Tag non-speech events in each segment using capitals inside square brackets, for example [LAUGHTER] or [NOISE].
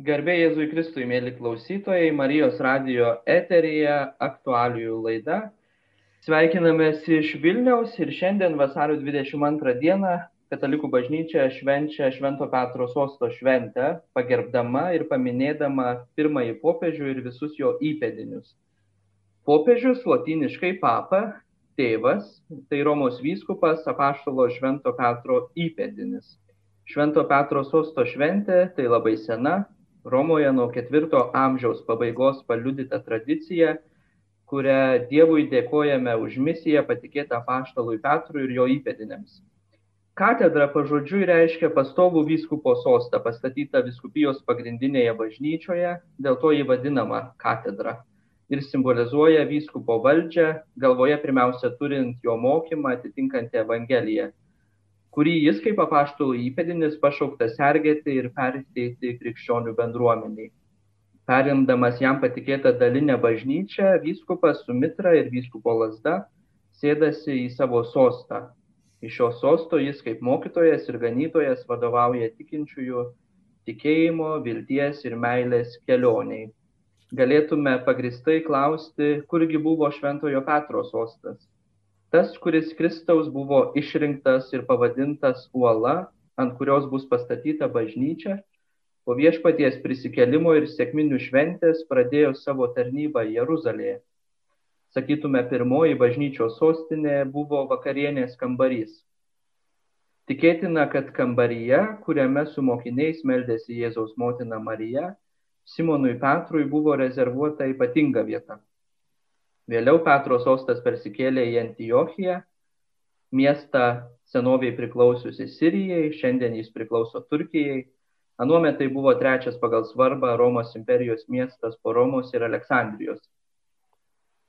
Garbė Jėzui Kristui, mėly klausytojai, Marijos radio eterija aktualijų laida. Sveikinamės iš Vilniaus ir šiandien vasario 22 dieną Katalikų bažnyčia švenčia Švento Petro sosto šventę, pagerbdama ir paminėdama pirmąjį popiežių ir visus jo įpėdinius. Popiežius latiniškai papa, tėvas, tai Romos vyskupas apaštalo Švento Petro įpėdinis. Švento Petro sosto šventė tai labai sena, Romoje nuo ketvirto amžiaus pabaigos paliudyta tradicija, kurią Dievui dėkojame už misiją patikėtą paštalui Petrui ir jo įpėdinėms. Katedra pažodžiui reiškia pastovų vyskupo sostą pastatytą viskupijos pagrindinėje bažnyčioje, dėl to jį vadinama katedra ir simbolizuoja vyskupo valdžią, galvoje pirmiausia turint jo mokymą atitinkantį Evangeliją kurį jis kaip apaštalų įpėdinis pašauktas sergėti ir perteikti krikščionių bendruomeniai. Perimdamas jam patikėtą dalinę bažnyčią, vyskupas su mitra ir vyskupo lasda sėdasi į savo sostą. Iš šio sosto jis kaip mokytojas ir ganytojas vadovauja tikinčiųjų tikėjimo, vilties ir meilės kelioniai. Galėtume pagristai klausti, kurgi buvo Šventojo Petro sostas tas, kuris Kristaus buvo išrinktas ir pavadintas uola, ant kurios bus pastatyta bažnyčia, po viešpaties prisikelimo ir sėkminių šventės pradėjo savo tarnybą Jeruzalėje. Sakytume, pirmoji bažnyčios sostinė buvo vakarienės kambarys. Tikėtina, kad kambaryje, kuriame su mokiniais meldėsi Jėzaus motina Marija, Simonui Petrui buvo rezervuota ypatinga vieta. Vėliau Petro sostas persikėlė į Antiochiją, miestą senoviai priklausiusi Sirijai, šiandien jis priklauso Turkijai. Anuomet tai buvo trečias pagal svarbą Romos imperijos miestas po Romos ir Aleksandrijos.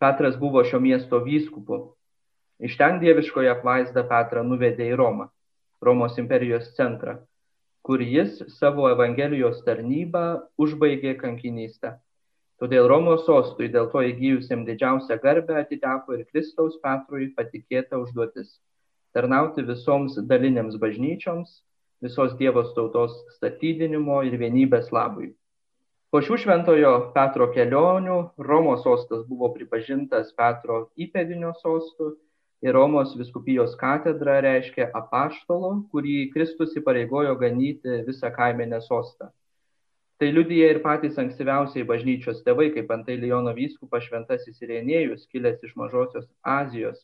Petras buvo šio miesto vyskupu. Iš ten dieviškoje apvaizdą Petrą nuvedė į Romą, Romos imperijos centrą, kur jis savo Evangelijos tarnybą užbaigė kankinystę. Todėl Romos sostui dėl to įgyjusiam didžiausią garbę atiteko ir Kristaus Petrui patikėta užduotis - tarnauti visoms dalinėms bažnyčioms, visos Dievo tautos statydinimo ir vienybės labui. Po šių šventojo Petro kelionių Romos sostas buvo pripažintas Petro įpėdinio sostu ir Romos viskupijos katedra reiškia apaštalo, kurį Kristus įpareigojo ganyti visą kaimenę sostą. Tai liudyja ir patys ankstyviausiai bažnyčios tėvai, kaip antai Liono vyskupas šventasis Irenėjus, kilęs iš Mažosios Azijos.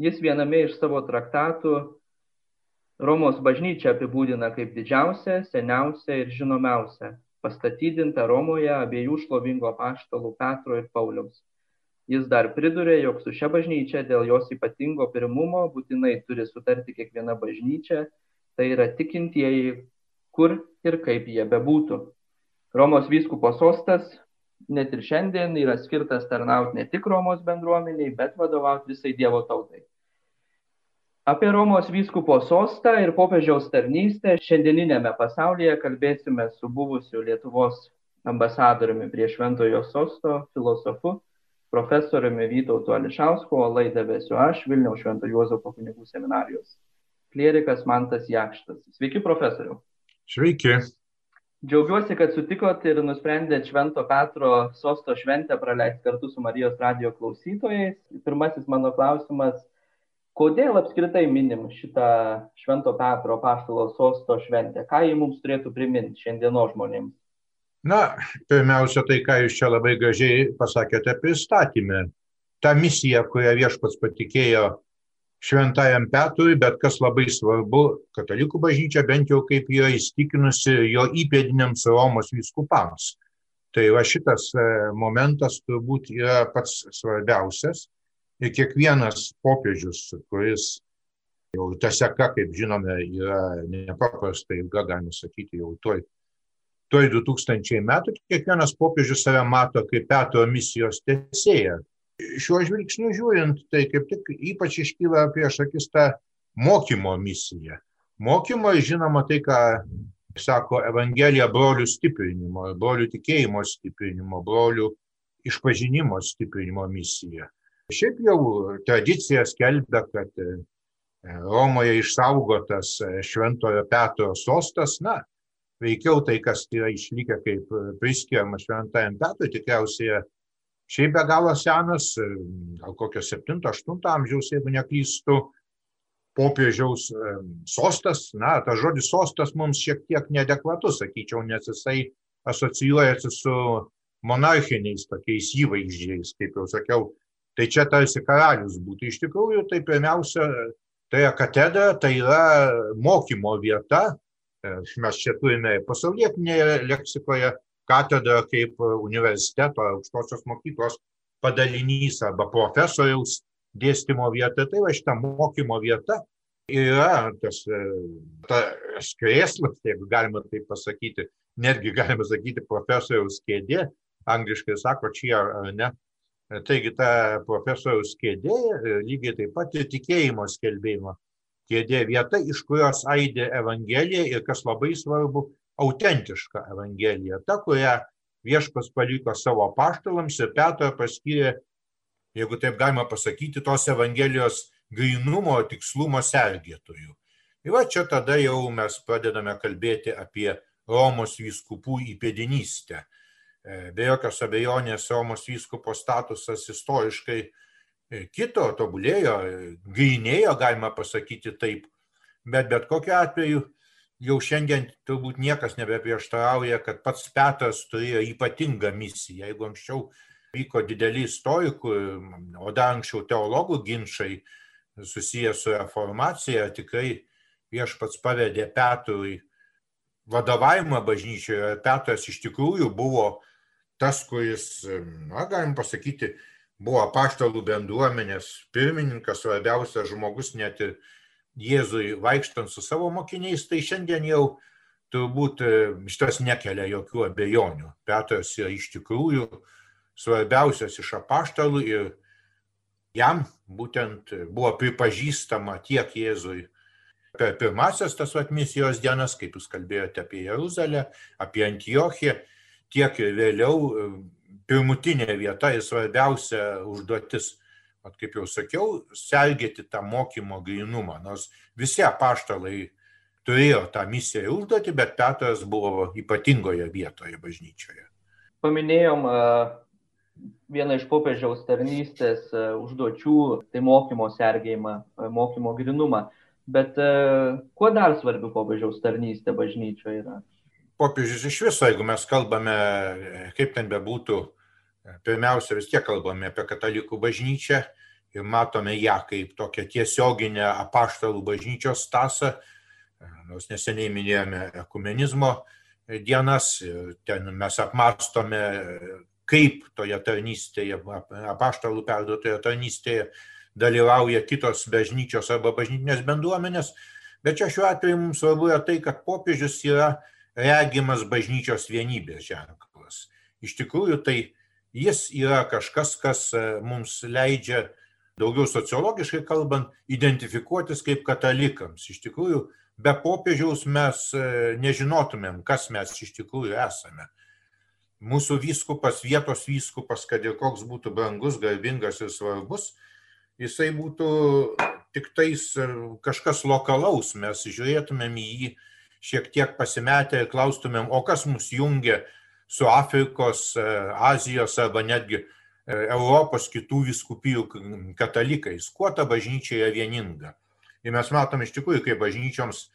Jis viename iš savo traktatų Romos bažnyčią apibūdina kaip didžiausią, seniausią ir žinomiausią, pastatydinta Romoje abiejų šlovingo paštalų Petro ir Pauliaus. Jis dar pridurė, jog su šia bažnyčia dėl jos ypatingo pirmumo būtinai turi sutarti kiekviena bažnyčia, tai yra tikintieji, kur ir kaip jie bebūtų. Romos vyskupo sostas net ir šiandien yra skirtas tarnauti ne tik Romos bendruomeniai, bet vadovauti visai Dievo tautai. Apie Romos vyskupo sostą ir popiežiaus tarnystę šiandieninėme pasaulyje kalbėsime su buvusiu Lietuvos ambasadoriumi prie Šventojo sosto filosofu, profesoriumi Vytautu Ališausku, o laidą vesiu aš, Vilniaus Švento Juozapo kunigų seminarijos. Klierikas Mantas Jakštas. Sveiki, profesoriu. Sveiki. Džiaugiuosi, kad sutikot ir nusprendėt Švento Petro sosto šventę praleisti kartu su Marijos radio klausytojais. Pirmasis mano klausimas, kodėl apskritai minim šitą Švento Petro paštalo sosto šventę? Ką jį mums turėtų priminti šiandieno žmonėms? Na, pirmiausia, tai, ką jūs čia labai gražiai pasakėte pristatymę. Ta misija, kurią viešpats patikėjo šventajam Petrui, bet kas labai svarbu, katalikų bažnyčia bent jau kaip yra įstikinusi jo įpėdiniams Romos vyskupams. Tai va šitas e, momentas turbūt yra pats svarbiausias. Ir kiekvienas popiežius, kuris jau ta seka, kaip žinome, yra nepaprastai ilga, galima sakyti, jau toj, toj 2000 metų, kiekvienas popiežius save mato kaip Petro misijos tesėją šiuo žvilgsniu žiūrint, tai kaip tik ypač iškyla prieš akis ta mokymo misija. Mokymo, žinoma, tai, ką sako Evangelija, brolių stiprinimo, brolių tikėjimo stiprinimo, brolių išpažinimo stiprinimo misija. Šiaip jau tradicija skelbia, kad Romoje išsaugotas Šventojo Petro sostas, na, veikiau tai, kas yra išlikę kaip priskiriama šventajam Petrui, tikriausiai šiaip be galo senas, gal kokio 7-8 amžiaus, jeigu neklystu, popiežiaus sostas, na, tas žodis sostas mums šiek tiek neadekvatus, sakyčiau, nes jisai asocijuojasi su monarchiniais tokiais įvaizdžiais, kaip jau sakiau, tai čia tarsi karalius būtų. Iš tikrųjų, tai pirmiausia, tai yra katedra, tai yra mokymo vieta. Mes čia turime pasaulietinėje leksikoje katedrą kaip universiteto aukštosios mokyklos padalinys arba profesoriaus dėstymo vieta. Tai va šita mokymo vieta yra tas, tas krėslas, jeigu galima taip pasakyti, netgi galima sakyti profesoriaus kėdė, angliškai sako čia ne. Taigi ta profesoriaus kėdė lygiai taip pat ir tikėjimo skelbėjimo kėdė vieta, iš kurios aidė Evangelija ir kas labai svarbu, autentiška Evangelija, ta, kurią viešpas paliko savo paštalams ir Petrą paskyrė, jeigu taip galima pasakyti, tos Evangelijos grinumo, tikslumo sergėtojų. Ir va čia tada jau mes pradedame kalbėti apie Romos vyskupų įpėdinystę. E, be jokios abejonės Romos vyskupo statusas istoriškai e, kito, tobulėjo, grinėjo, galima pasakyti taip, bet bet kokiu atveju jau šiandien turbūt niekas nebeprieštarauja, kad pats Petras turėjo ypatingą misiją. Jeigu anksčiau vyko dideli istorikų, o dar anksčiau teologų ginčiai susijęs su reformacija, tikrai viešpats pavedė Petrui vadovavimą bažnyčioje. Petras iš tikrųjų buvo tas, kuris, na, galim pasakyti, buvo paštalų bendruomenės pirmininkas, svarbiausias žmogus net ir Jėzui vaikštant su savo mokiniais, tai šiandien jau turbūt šitas nekelia jokių abejonių. Petras yra iš tikrųjų svarbiausias iš apaštalų ir jam būtent buvo pripažįstama tiek Jėzui per pirmasias tas misijos dienas, kaip jūs kalbėjote apie Jeruzalę, apie Antiochiją, tiek ir vėliau e, pirmutinė vieta ir svarbiausia užduotis, at kaip jau sakiau, sergėti tą mokymo grinumą. Nors visi apaštalai turėjo tą misiją ir užduotį, bet Petras buvo ypatingoje vietoje bažnyčioje. Paminėjom e, vieną iš popiežiaus tarnystės e, užduočių, tai mokymo sergėjimą, mokymo grinumą. Bet kuo dar svarbiau popiežiaus tarnystė bažnyčioje yra? popiežius iš viso, jeigu mes kalbame, kaip ten bebūtų, pirmiausia vis tiek kalbame apie katalikų bažnyčią ir matome ją kaip tokią tiesioginę apaštalų bažnyčios tasą, nors neseniai minėjome ekumenizmo dienas, ten mes apmastome, kaip toje tarnystėje, apaštalų perduotoje tarnystėje dalyvauja kitos bažnyčios arba bažnytinės bendruomenės, bet čia šiuo atveju mums svarbu yra tai, kad popiežius yra regimas bažnyčios vienybės ženklas. Iš tikrųjų, tai jis yra kažkas, kas e, mums leidžia, daugiau sociologiškai kalbant, identifikuotis kaip katalikams. Iš tikrųjų, be popiežiaus mes e, nežinotumėm, kas mes iš tikrųjų esame. Mūsų vyskupas, vietos vyskupas, kad ir koks būtų brangus, garbingas ir svarbus, jisai būtų tik tais e, kažkas lokalaus, mes žiūrėtumėm į jį šiek tiek pasimetę ir klaustumėm, o kas mus jungia su Afrikos, e, Azijos arba netgi e, Europos kitų viskupijų katalikais, kuo ta bažnyčia yra vieninga. Ir mes matom iš tikrųjų, kaip bažnyčioms,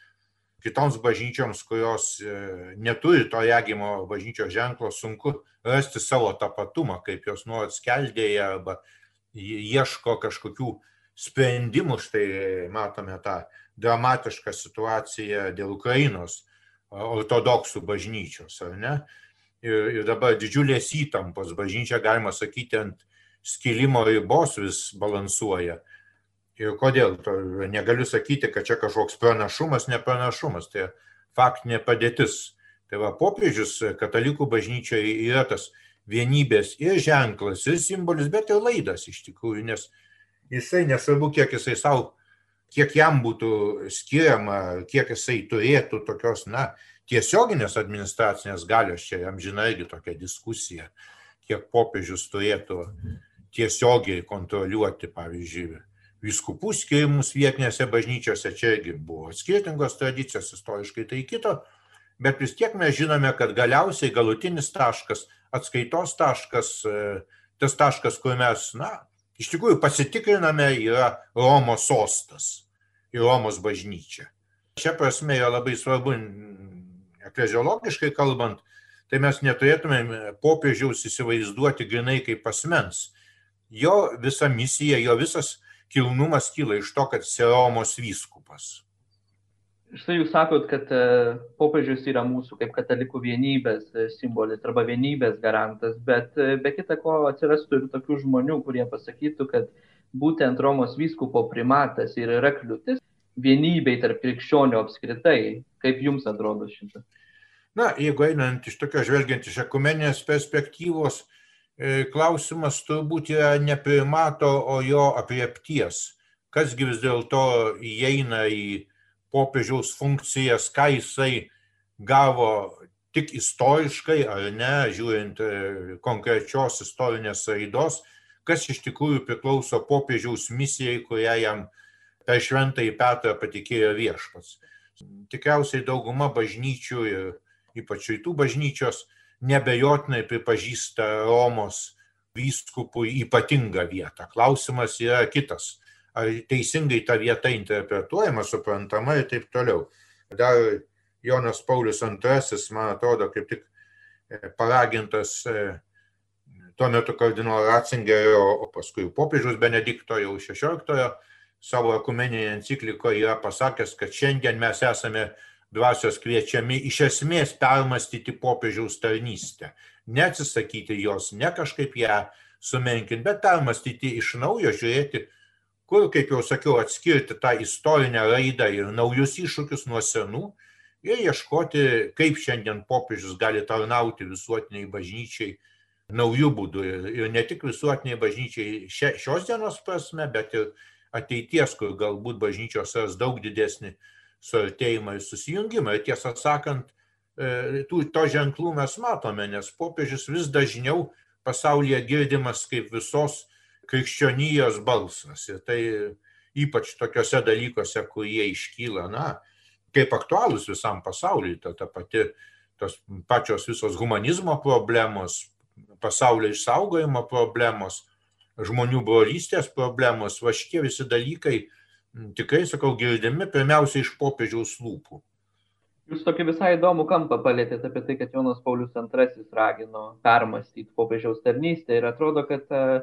kitoms bažnyčioms, kurios e, neturi to regimo bažnyčios ženklo, sunku rasti savo tapatumą, kaip jos nuolat skeldėja arba ieško kažkokių sprendimų, štai matome tą dramatišką situaciją dėl Ukrainos ortodoksų bažnyčios, ar ne? Ir, ir dabar didžiulės įtampos bažnyčia, galima sakyti, ant skilimo ribos vis balansuoja. Ir kodėl? To negaliu sakyti, kad čia kažkoks pranašumas, nepranašumas, tai faktinė padėtis. Tai va, popiežius katalikų bažnyčioje yra tas vienybės ir ženklas, ir simbolis, bet ir laidas iš tikrųjų, nes jisai nesvarbu, kiek jisai savo kiek jam būtų skiriama, kiek jisai turėtų tokios, na, tiesioginės administracinės galios, čia jam žinai irgi tokia diskusija, kiek popiežius turėtų tiesiogiai kontroliuoti, pavyzdžiui, viskupų skirimus vietinėse bažnyčiose, čia irgi buvo skirtingos tradicijos, istoriškai tai kito, bet vis tiek mes žinome, kad galiausiai galutinis taškas, atskaitos taškas, e, tas taškas, kur mes, na, iš tikrųjų pasitikriname, yra Romos sostas ir Romos bažnyčia. Šia prasme yra labai svarbu, ekleziologiškai kalbant, tai mes neturėtume popiežiaus įsivaizduoti grinai kaip asmens. Jo visa misija, jo visas kilnumas kyla iš to, kad jis yra Romos vyskupas štai jūs sakot, kad e, popiežius yra mūsų kaip katalikų vienybės e, simbolis arba vienybės garantas, bet e, be kita ko atsirastų ir tokių žmonių, kurie pasakytų, kad būtent Romos vyskupo primatas ir yra kliūtis vienybei tarp krikščionių apskritai. Kaip jums atrodo šitą? Na, jeigu einant iš tokio žvelgiant iš ekumenės perspektyvos, klausimas turbūt yra ne primato, o jo apriepties. Kasgi vis dėlto įeina į popiežiaus funkcijas, ką jisai gavo tik istoriškai ar ne, žiūrint e, konkrečios istorinės raidos, kas iš tikrųjų priklauso popiežiaus misijai, kurią jam per šventąjį Petrą patikėjo viešpats. Tikriausiai dauguma bažnyčių ir ypač rytų bažnyčios nebejotinai pripažįsta Romos vyskupui ypatingą vietą. Klausimas yra kitas ar teisingai ta vieta interpretuojama, suprantama ir taip toliau. Dar Jonas Paulius II, man atrodo, kaip tik e, paragintas e, tuo metu kardinolo Ratzingerio, o paskui popiežiaus Benedikto jau 16 savo ekumeninėje enciklikoje yra pasakęs, kad šiandien mes esame dvasios kviečiami iš esmės permastyti popiežiaus tarnystę. Neatsisakyti jos, ne kažkaip ją sumenkinti, bet permastyti iš naujo, žiūrėti, kur, kaip jau sakiau, atskirti tą istorinę raidą ir naujus iššūkius nuo senų ir ieškoti, kaip šiandien popiežius gali tarnauti visuotiniai bažnyčiai naujų būdų. Ir ne tik visuotiniai bažnyčiai šia, šios dienos prasme, bet ir ateities, kur galbūt bažnyčios ras daug didesnį suartėjimą ir susijungimą. Ir tiesą sakant, e, tų, to ženklų mes matome, nes popiežius vis dažniau pasaulyje girdimas kaip visos krikščionijos balsas. Ir tai ypač tokiuose dalykuose, kurie iškyla, na, kaip aktualūs visam pasauliui, ta, ta pati, tos pačios visos humanizmo problemos, pasaulio išsaugojimo problemos, žmonių brolystės problemos, va šitie visi dalykai tikrai, sakau, girdimi pirmiausia iš popiežiaus lūpų. Jūs tokį visai įdomų kampą palėtėte apie tai, kad Jonas Paulius II ragino permastyti popiežiaus tarnystę ir atrodo, kad uh,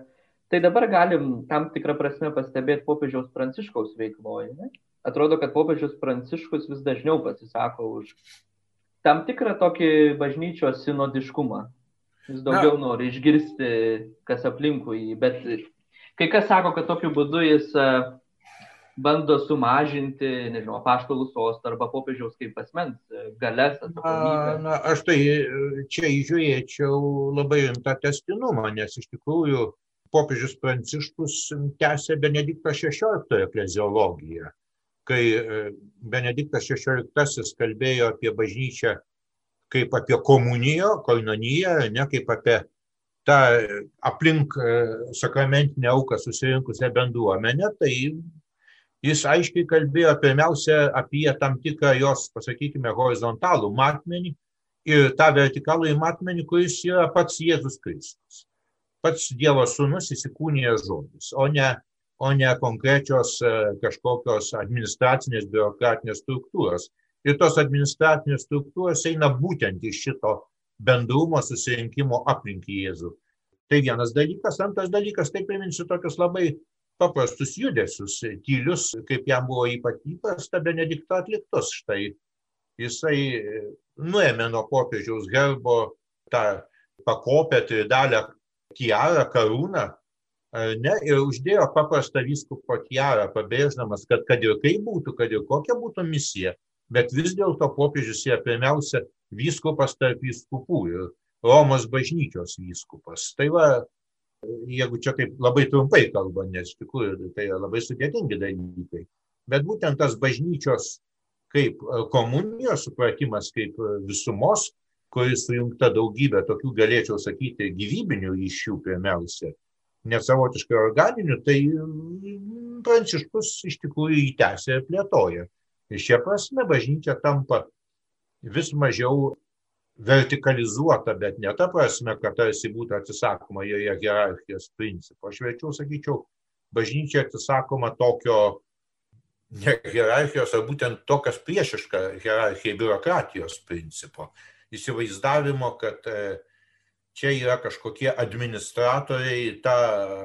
Tai dabar galim tam tikrą prasme pastebėti popiežiaus pranciškaus veikloje. Ne? Atrodo, kad popiežius pranciškus vis dažniau pasisako už tam tikrą tokį bažnyčios sinodiškumą. Vis daugiau Na. nori išgirsti, kas aplinkui. Bet kai kas sako, kad tokiu būdu jis bando sumažinti, nežinau, paštalų sostą arba popiežiaus kaip asmens galės. Na, na, aš tai čia įžiūrėčiau labai rimtą testinumą, nes iš tikrųjų popiežius Pranciškus tęsė Benedikto XVI ekleziologiją, kai e, Benediktas XVI kalbėjo apie bažnyčią kaip apie komuniją, koinoniją, ne kaip apie tą aplink e, sakramentinę auką susirinkusią bendruomenę, tai jis aiškiai kalbėjo pirmiausia apie tam tikrą jos, pasakykime, horizontalų matmenį ir tą vertikalų matmenį, kuris yra pats Jėzus Kristus pats Dievo sūnus įsikūnijęs žodis, o ne, o ne konkrečios e, kažkokios administracinės biurokratinės struktūros. Ir tos administracinės struktūros eina būtent iš šito bendrumo susirinkimo aplink Jėzų. Tai vienas dalykas. Antras dalykas, tai priminsiu tokius labai paprastus judesius, tylius, kaip jam buvo ypač įprasta Benedikto atliktus. Štai jisai nuėmė nuo popiežiaus gerbo tą pakopę tridalę tiarą, karūną, ne, ir uždėjo paprastą vyskupo tiarą, pabrėždamas, kad kad ir kaip būtų, kad ir kokia būtų misija, bet vis dėlto popiežius yra pirmiausia vyskupas tarp vyskupų ir Romos bažnyčios vyskupas. Tai va, jeigu čia taip labai trumpai kalba, nes iš tikrųjų tai yra labai sudėtingi dalykai, bet būtent tas bažnyčios kaip komunijos supratimas, kaip visumos kuri sujungta daugybė tokių, galėčiau sakyti, gyvybinių ryšių pirmiausia, nesavotiškai organinių, tai mm, Pranciškus iš tikrųjų įtęsė ir plėtoja. Ir šia prasme bažnyčia tampa vis mažiau vertikalizuota, bet ne ta prasme, kad tarsi būtų atsisakoma joje hierarchijos principo. Aš verčiau sakyčiau, bažnyčia atsisakoma tokio ne hierarchijos, ar būtent to, kas priešiška hierarchijai biurokratijos principo. Įsivaizdavimo, kad e, čia yra kažkokie administratoriai, ta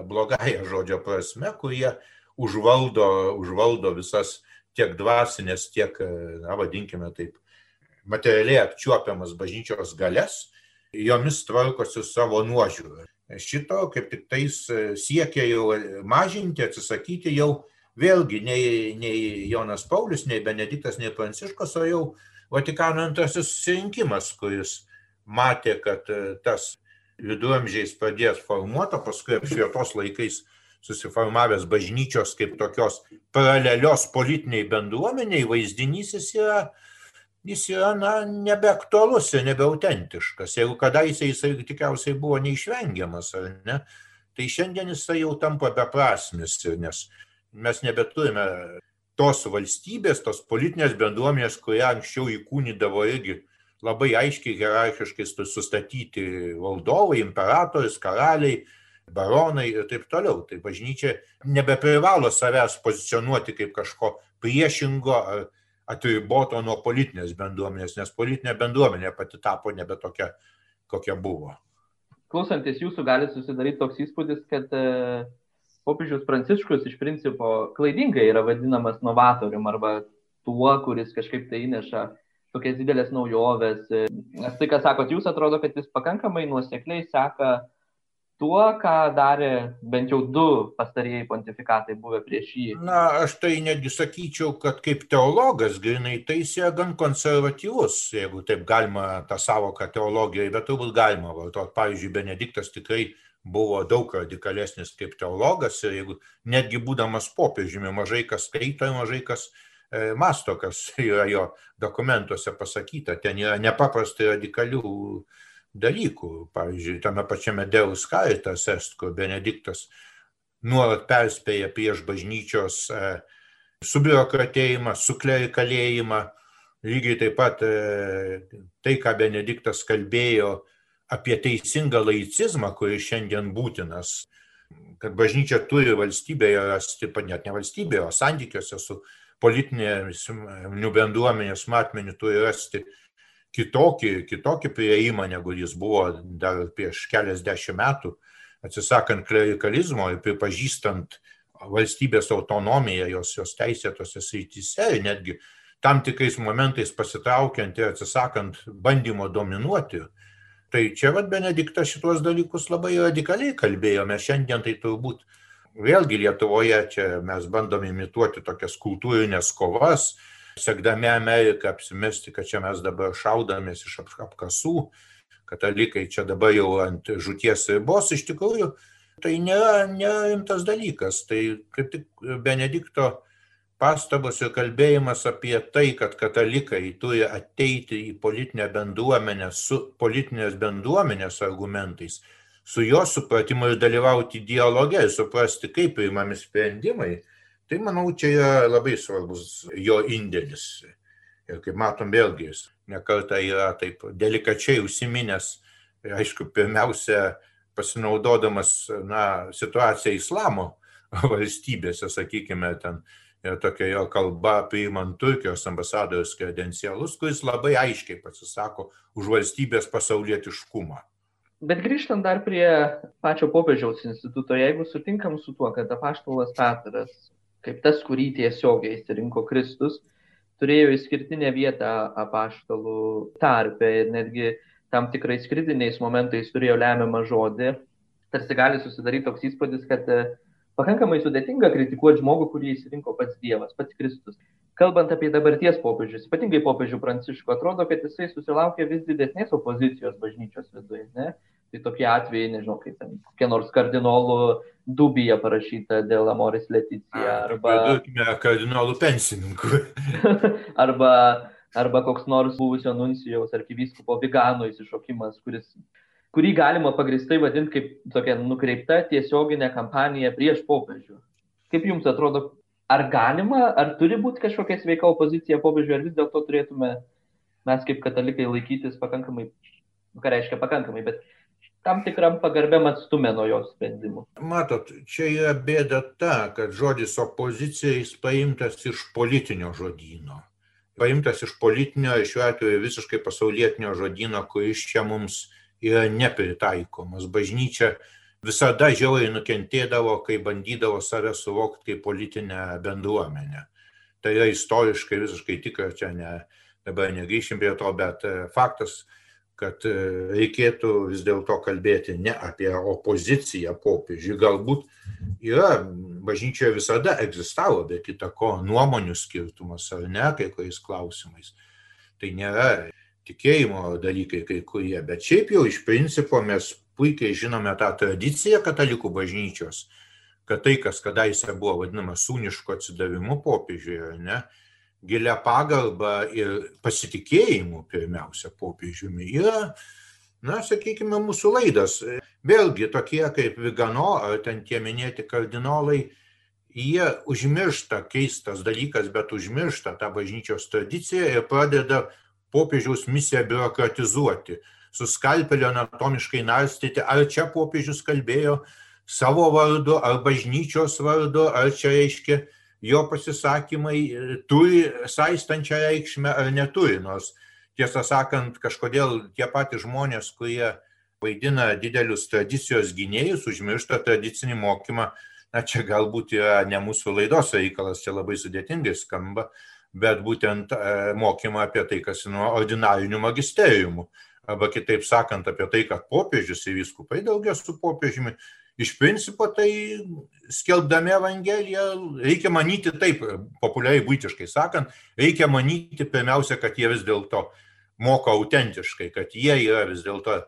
blogąją žodžio prasme, kurie užvaldo, užvaldo visas tiek dvasinės, tiek, na, vadinkime taip, materialiai apčiuopiamas bažnyčios galės, jomis tvarkosi savo nuožiūrą. Šito kaip tik tais siekia jau mažinti, atsisakyti jau vėlgi nei, nei Jonas Paulius, nei Benediktas, nei Pranciškas, o jau Vatikano antrasis susirinkimas, kuris matė, kad tas viduramžiais pradėjęs formuota, paskui apšvietos laikais susiformavęs bažnyčios kaip tokios paralelios politiniai bendruomeniai vaizdinys jis yra, jis yra na, nebeaktualus ir nebeautentiškas. Jeigu kadaise jisai tikriausiai buvo neišvengiamas, ar ne, tai šiandien jisai jau tampa beprasmis, nes mes nebeturime tos valstybės, tos politinės bendruomenės, kurią anksčiau įkūnydavo irgi labai aiškiai hierarchiškai sustatyti valdovai, imperatorius, karaliai, baronai ir taip toliau. Tai bažnyčia nebeprivalo savęs pozicionuoti kaip kažko priešingo ar atriboto nuo politinės bendruomenės, nes politinė bendruomenė pati tapo nebe tokia, kokia buvo. Klausantis jūsų gali susidaryti toks įspūdis, kad e, popiežius Pranciškus iš principo klaidingai yra vadinamas novatorium arba tuo, kuris kažkaip tai įneša tokias didelės naujoves. Nes tai, ką sakot, jūs atrodo, kad jis pakankamai nuosekliai seka tuo, ką darė bent jau du pastarieji pontifikatai buvę prieš jį. Na, aš tai netgi sakyčiau, kad kaip teologas grinai tai yra gan konservatyvus, jeigu taip galima tą savoką teologijoje, bet turbūt galima vartoti. Pavyzdžiui, Benediktas tikrai buvo daug radikalesnis kaip teologas ir jeigu netgi būdamas popiežiumi mažai kas skaito mažai kas e, masto, kas [LAUGHS] yra jo dokumentuose pasakyta, ten yra nepaprastai radikalių dalykų. Pavyzdžiui, tame pačiame Deus Caritas Est, kur Benediktas nuolat perspėja prieš bažnyčios e, subiurokratėjimą, suklerikalėjimą. Lygiai taip pat e, tai, ką Benediktas kalbėjo apie teisingą laicizmą, kuris šiandien būtinas, kad bažnyčia turi valstybėje rasti, net ne valstybėje, o santykiuose su politinėmis bendruomenės matmeniu turi rasti kitokį, kitokį prieimą, negu jis buvo dar prieš keliasdešimt metų, atsisakant klerikalizmo ir pripažįstant valstybės autonomiją, jos, jos teisėtose srityse ir netgi tam tikrais momentais pasitraukiant ir atsisakant bandymo dominuoti. Tai čia vad Benediktas šitos dalykus labai radikaliai kalbėjome. Šiandien tai turbūt vėlgi Lietuvoje čia mes bandom imituoti tokias kultūrinės kovas, sekdami Ameriką apsimesti, kad čia mes dabar šaudamės iš apkasų, katalikai čia dabar jau ant žuties ribos, iš tikrųjų tai nėra, nėra rimtas dalykas. Tai kaip tik Benedikto pastabos ir kalbėjimas apie tai, kad katalikai turi ateiti į politinę bendruomenę su politinės bendruomenės argumentais, su jo supratimu ir dalyvauti dialoge ir suprasti, kaip priimami sprendimai, Tai manau, čia yra labai svarbus jo indėlis. Ir kaip matom, vėlgi jis nekarta yra taip delikačiai užsiminęs, aišku, pirmiausia, pasinaudodamas na, situaciją islamo [LAUGHS] valstybėse, sakykime, ten tokia jo kalba priimant Turkijos ambasadorius kredencialus, kuris labai aiškiai pasisako už valstybės pasaulietiškumą. Bet grįžtant dar prie pačio popiežiaus instituto, jeigu sutinkam su tuo, kad apaštalas Petras kaip tas, kurį tiesiogiai įsirinko Kristus, turėjo išskirtinę vietą apaštalų tarpe ir netgi tam tikrais kritiniais momentais turėjo lemiamą žodį. Tarsi gali susidaryti toks įspūdis, kad e, pakankamai sudėtinga kritikuoti žmogų, kurį įsirinko pats Dievas, pats Kristus. Kalbant apie dabarties popiežius, ypatingai popiežių Pranciško, atrodo, kad jisai susilaukė vis didesnės opozicijos bažnyčios viduje. Ne? Tai tokie atvejai, nežinau, kaip ten kokie nors kardinolų dubija parašyta dėl Amoris Leticija. Arba... Pridurkime kardinolų pensininkų. [LAUGHS] arba, arba koks nors buvusio nuncijaus arkivyskupo Vigano įsišokimas, kuris, kurį galima pagristai vadinti kaip tokia nukreipta tiesioginė kampanija prieš popiežių. Kaip jums atrodo, ar galima, ar turi būti kažkokia sveika opozicija popiežiui, ar vis dėlto turėtume mes kaip katalikai laikytis pakankamai, nu, ką reiškia pakankamai, bet tam tikram pagarbiam atstumė nuo jos sprendimų. Matot, čia yra bėda ta, kad žodis opozicija jis paimtas iš politinio žodino. Paimtas iš politinio, šiuo atveju visiškai pasaulietinio žodino, kuris čia mums yra nepritaikomas. Bažnyčia visada žiauriai nukentėdavo, kai bandydavo save suvokti kaip politinę bendruomenę. Tai yra istoriškai visiškai tikra, čia ne, dabar negrįšim prie to, bet e, faktas, kad e, reikėtų vis dėlto kalbėti ne apie opoziciją popiežiui. Galbūt yra, bažnyčioje visada egzistavo, be kita ko, nuomonių skirtumas ar ne, kai kuriais klausimais. Tai nėra tikėjimo dalykai kai kurie, bet šiaip jau iš principo mes puikiai žinome tą tradiciją katalikų bažnyčios, kad tai, kas kadaise buvo vadinama sūniško atsidavimu popiežiui, ne, gilia pagalba ir pasitikėjimu pirmiausia popiežiumi yra, na, sakykime, mūsų laidas. Vėlgi tokie kaip Vigano ar ten tie minėti kardinolai, jie užmiršta, keistas dalykas, bet užmiršta tą bažnyčios tradiciją ir pradeda popiežiaus misiją biurokratizuoti, su skalpeliu anatomiškai narstyti, ar čia popiežius kalbėjo savo vardu, ar bažnyčios vardu, ar čia reiškia jo pasisakymai e, turi saistančią reikšmę ar neturi, nors tiesą sakant, kažkodėl tie patys žmonės, kurie vaidina didelius tradicijos gynėjus, užmiršta tradicinį mokymą, na čia galbūt yra ne mūsų laidos reikalas, čia labai sudėtingai skamba, bet būtent e, mokymą apie tai, kas nuo ordinarinių magisteriumų. Arba kitaip sakant, apie tai, kad popiežius ir viskupai daugia su popiežiumi iš principo tai skelbdami Evangeliją reikia manyti taip, populiariai būtiškai sakant, reikia manyti pirmiausia, kad jie vis dėlto moka autentiškai, kad jie yra vis dėlto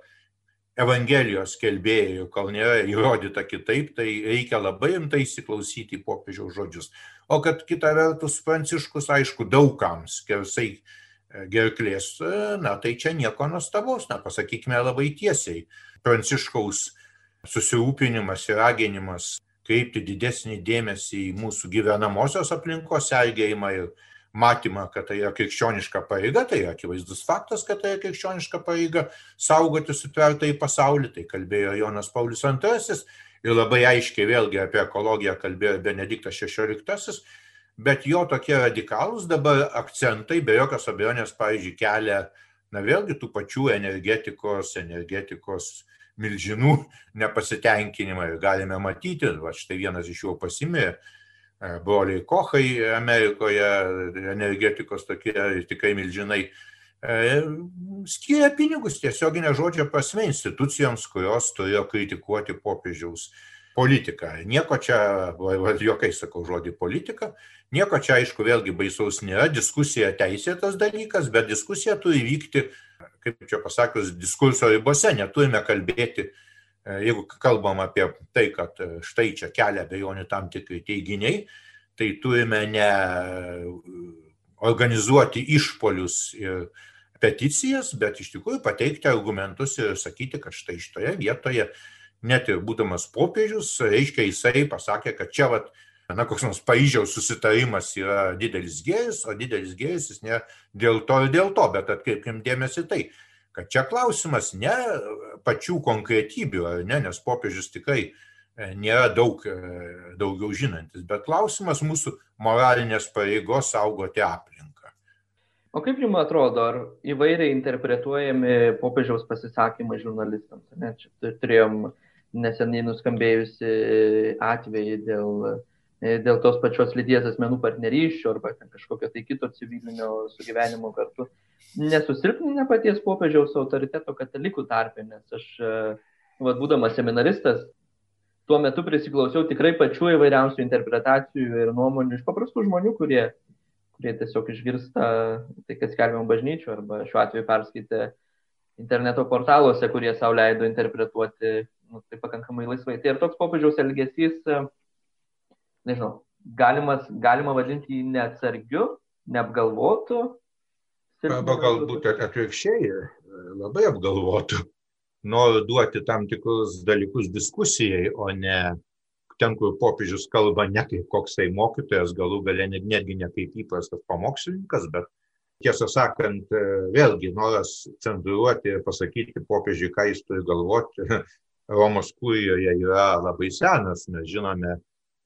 Evangelijos kelbėjų, kol nėra įrodyta kitaip, tai reikia labai rimtai įsiklausyti į popiežiaus žodžius. O kad kita vertus Pranciškus, aišku, daugam skersai e, gerklės, e, na tai čia nieko nuostabaus, na pasakykime labai tiesiai. Pranciškaus susirūpinimas ir raginimas kreipti didesnį dėmesį į mūsų gyvenamosios aplinkos sergėjimą ir matymą, kad tai yra krikščioniška pareiga, tai akivaizdus faktas, kad tai yra krikščioniška pareiga saugoti sutvertą į pasaulį, tai kalbėjo Jonas Paulius II ir labai aiškiai vėlgi apie ekologiją kalbėjo Benediktas XVI, bet jo tokie radikalūs dabar akcentai be jokios abejonės, pavyzdžiui, kelia, na vėlgi tų pačių energetikos, energetikos milžinų nepasitenkinimą ir galime matyti, va štai vienas iš jų pasimirė, e, broliai Kochai Amerikoje, energetikos tokie tikrai milžinai, e, skiria pinigus tiesioginė žodžio prasme institucijoms, kurios turėjo kritikuoti popiežiaus politiką. Nieko čia, jokai sakau žodį politika, nieko čia aišku vėlgi baisaus nėra, diskusija teisėtas dalykas, bet diskusija turi vykti kaip čia pasakius, diskurso ribose, neturime kalbėti, e, jeigu kalbam apie tai, kad e, štai čia kelia bejonių tam tikri teiginiai, tai turime ne e, organizuoti išpolius ir peticijas, bet iš tikrųjų pateikti argumentus ir sakyti, kad štai šitoje vietoje, net ir būdamas popiežius, reiškia jisai pasakė, kad čia vat, na, koks nors Paryžiaus susitarimas yra didelis gėris, o didelis gėris jis ne dėl to ir dėl to, bet atkreipkim dėmesį tai, kad čia klausimas ne pačių konkretybių, ne, nes popiežius tikrai e, nėra daug e, daugiau žinantis, bet klausimas mūsų moralinės pareigos saugoti aplinką. O kaip jums atrodo, ar įvairiai interpretuojami popiežiaus pasisakymai žurnalistams? Ne? Čia turėjom neseniai nuskambėjusi atvejį dėl E, dėl tos pačios lyties asmenų partnerysčių arba kažkokio tai kito civilinio sugyvenimo kartu nesusilpninę paties popiežiaus autoriteto katalikų tarpė, nes aš, e, vad, būdamas seminaristas, tuo metu prisiklausiau tikrai pačių įvairiausių interpretacijų ir nuomonių iš paprastų žmonių, kurie, kurie tiesiog išgirsta tai, kas skelbiam bažnyčių arba šiuo atveju perskaitė interneto portaluose, kurie savo leido interpretuoti nu, tai pakankamai laisvai. Tai ir toks popiežiaus elgesys nežinau, galimas, galima vadinti jį neatsargiu, neapgalvotu. Arba galbūt atvirkščiai, labai apgalvotų. Noriu duoti tam tikrus dalykus diskusijai, o ne ten, kur popiežius kalba ne kaip koks tai mokytojas, galų galę netgi ne kaip įprastas pamokslininkas, bet tiesą sakant, vėlgi noras cenzūruoti ir pasakyti popiežiui, ką jis turi galvoti, [LAUGHS] Romos kūrijoje yra labai senas, mes žinome,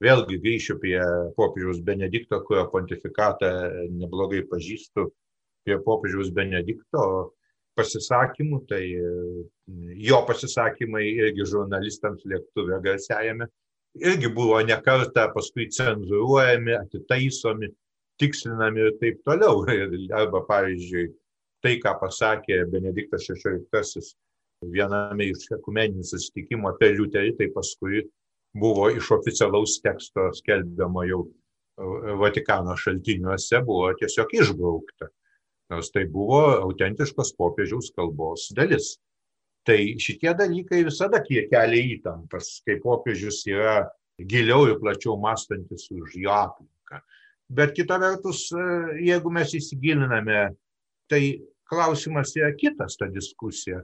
vėlgi grįšiu prie popiežiaus Benedikto, kurio pontifikatą neblogai pažįstu, prie popiežiaus Benedikto pasisakymų, tai jo pasisakymai irgi žurnalistams lėktuve garsiajame, irgi buvo nekarta paskui cenzuruojami, atitaisomi, tikslinami ir taip toliau. Arba, pavyzdžiui, tai, ką pasakė Benediktas XVI viename iš ekumeninių susitikimų apie Liuterį, tai paskui buvo iš oficialaus teksto skelbiamo jau Vatikano šaltiniuose, buvo tiesiog išbraukta. Nors tai buvo autentiškos popiežiaus kalbos dalis. Tai šitie dalykai visada kelia įtampas, kai popiežius yra giliau ir plačiau mąstantis už jo aplinką. Bet kita vertus, e, jeigu mes įsigiliname, tai klausimas yra kitas ta diskusija.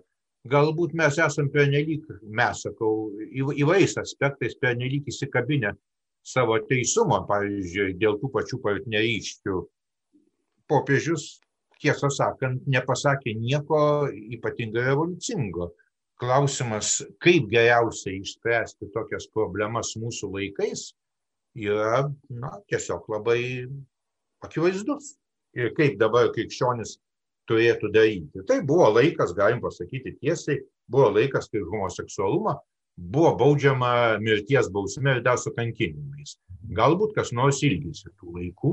Galbūt mes esam pernelyg, mes sakau, įvairiais aspektais pernelyg įsikabinę savo teisumo, pavyzdžiui, dėl tų pačių partnerysčių. Popiežius, tiesą sakant, nepasakė nieko ypatingai revoliucingo. Klausimas, kaip geriausiai išspręsti tokias problemas mūsų laikais, yra na, tiesiog labai akivaizdus. Ir kaip dabar krikščionis turėtų daryti. Tai buvo laikas, galim pasakyti tiesiai, buvo laikas, kai homoseksualumą buvo baudžiama mirties bausme ir dar su kankinimais. Galbūt kas nors ilgisi tų laikų,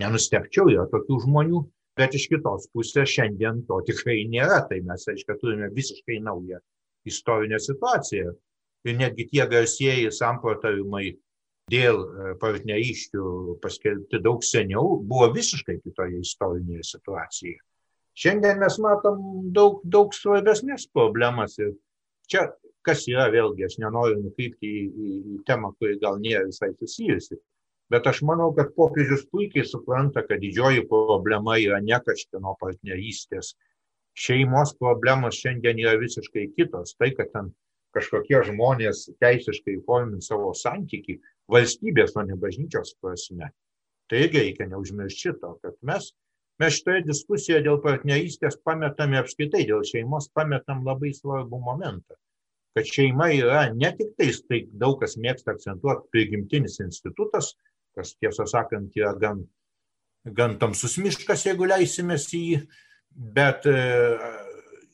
nenustepčiau, yra tokių žmonių, bet iš kitos pusės šiandien to tikrai nėra. Tai mes, aiškiai, turime visiškai naują istorinę situaciją. Ir netgi tie garsieji samprotavimai dėl e, partnerysčių paskelbti daug seniau, buvo visiškai kitoje istorinėje situacijoje. Šiandien mes matom daug, daug svarbesnės problemas ir čia, kas yra vėlgi, aš nenoriu nukrypti į, į, į temą, kuri gal nėra visai susijusi, bet aš manau, kad popiežius puikiai supranta, kad didžioji problema yra ne kažkieno partnerystės. Šeimos problemos šiandien yra visiškai kitos. Tai, kad ten kažkokie žmonės teisiškai formint savo santyki, valstybės, o ne bažnyčios prasme. Tai irgi reikia neužmiršti šito, kad mes, mes šitoje diskusijoje dėl partnerystės pametame apskaitai, dėl šeimos pametam labai svarbų momentą. Kad šeima yra ne tik tais, tai daug kas mėgsta akcentuoti, prigimtinis institutas, kas tiesą sakant yra gan, gan tamsus miškas, jeigu leisimės į jį, bet e,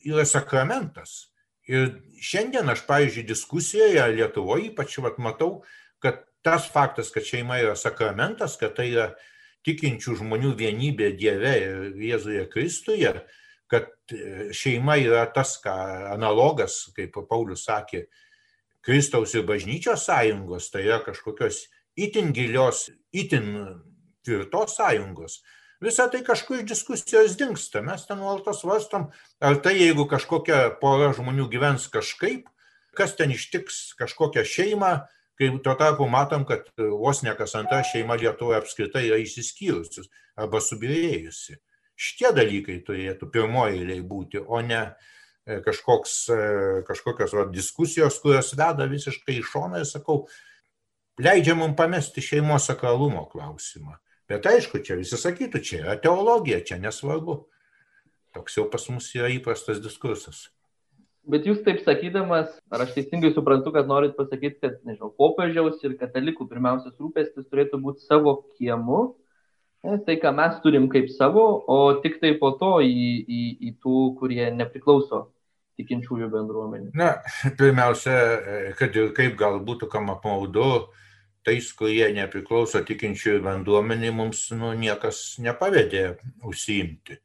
yra sakramentas. Ir šiandien aš, pavyzdžiui, diskusijoje Lietuvoje ypač vat, matau, kad tas faktas, kad šeima yra sakramentas, kad tai yra tikinčių žmonių vienybė Dieve ir Jėzuje Kristuje, kad e, šeima yra tas, ką analogas, kaip Paulius sakė, Kristaus ir bažnyčios sąjungos, tai yra kažkokios itin gilios, itin tvirtos sąjungos. Visa tai kažkur iš diskusijos dinksta. Mes ten nuolatos svarstom, ar tai jeigu kažkokia pora žmonių gyvens kažkaip, kas ten ištiks kažkokią šeimą, kai tuo tarpu matom, kad e, vos ne kas antra šeima Lietuvoje apskritai yra išsiskyrusius arba subirėjusi. Šitie dalykai turėtų pirmoji eiliai būti, o ne e, kažkoks, e, kažkokios va, diskusijos, kurios veda visiškai į šoną ir sakau, leidžia mums pamesti šeimos sakralumo klausimą. Bet aišku, čia visi sakytų, čia yra teologija, čia nesvarbu. Toks jau pas mus yra įprastas diskursas. Bet jūs taip sakydamas, ar aš teisingai suprantu, kad norit pasakyti, kad, nežinau, popiežiaus ir katalikų pirmiausias rūpestis turėtų būti savo kiemu, tai ką mes turim kaip savo, o tik tai po to į, į, į tų, kurie nepriklauso tikinčiųjų bendruomenė. Na, pirmiausia, kad ir kaip gal būtų kam apmaudu, tais, kurie nepriklauso tikinčiųjų bendruomenė, mums nu, niekas nepavedė užsiimti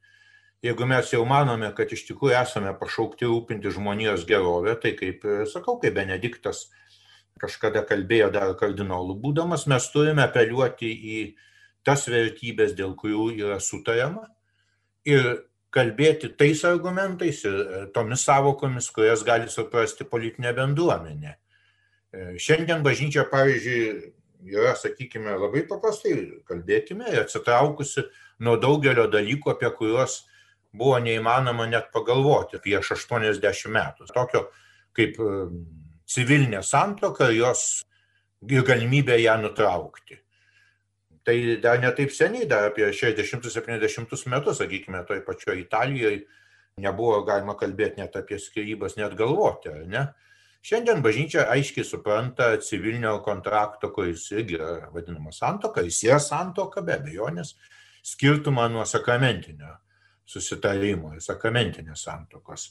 jeigu mes jau manome, kad iš tikrųjų esame pašaukti rūpinti žmonijos gerovę, tai kaip sakau, kaip Benediktas kažkada kalbėjo dar kardinolų būdamas, mes turime apeliuoti į tas vertybės, dėl kurių yra sutariama ir kalbėti tais argumentais ir tomis savokomis, kurias gali suprasti politinė bendruomenė. Šiandien bažnyčia, pavyzdžiui, yra, sakykime, labai paprastai kalbėkime, atsitraukusi nuo daugelio dalykų, apie kuriuos buvo neįmanoma net pagalvoti prieš 80 metų. Tokio kaip civilinė santoka, jos ir galimybė ją nutraukti. Tai dar netaip seniai, dar apie 60-70 metus, sakykime, toj pačioj Italijoje nebuvo galima kalbėti net apie skirybas, net galvoti, ar ne? Šiandien bažnyčia aiškiai supranta civilinio kontrakto, kuris irgi yra vadinamas santoka, jis yra santoka be abejonės, skirtumą nuo sakramentinio susitarimo ir sakramentinės santokos.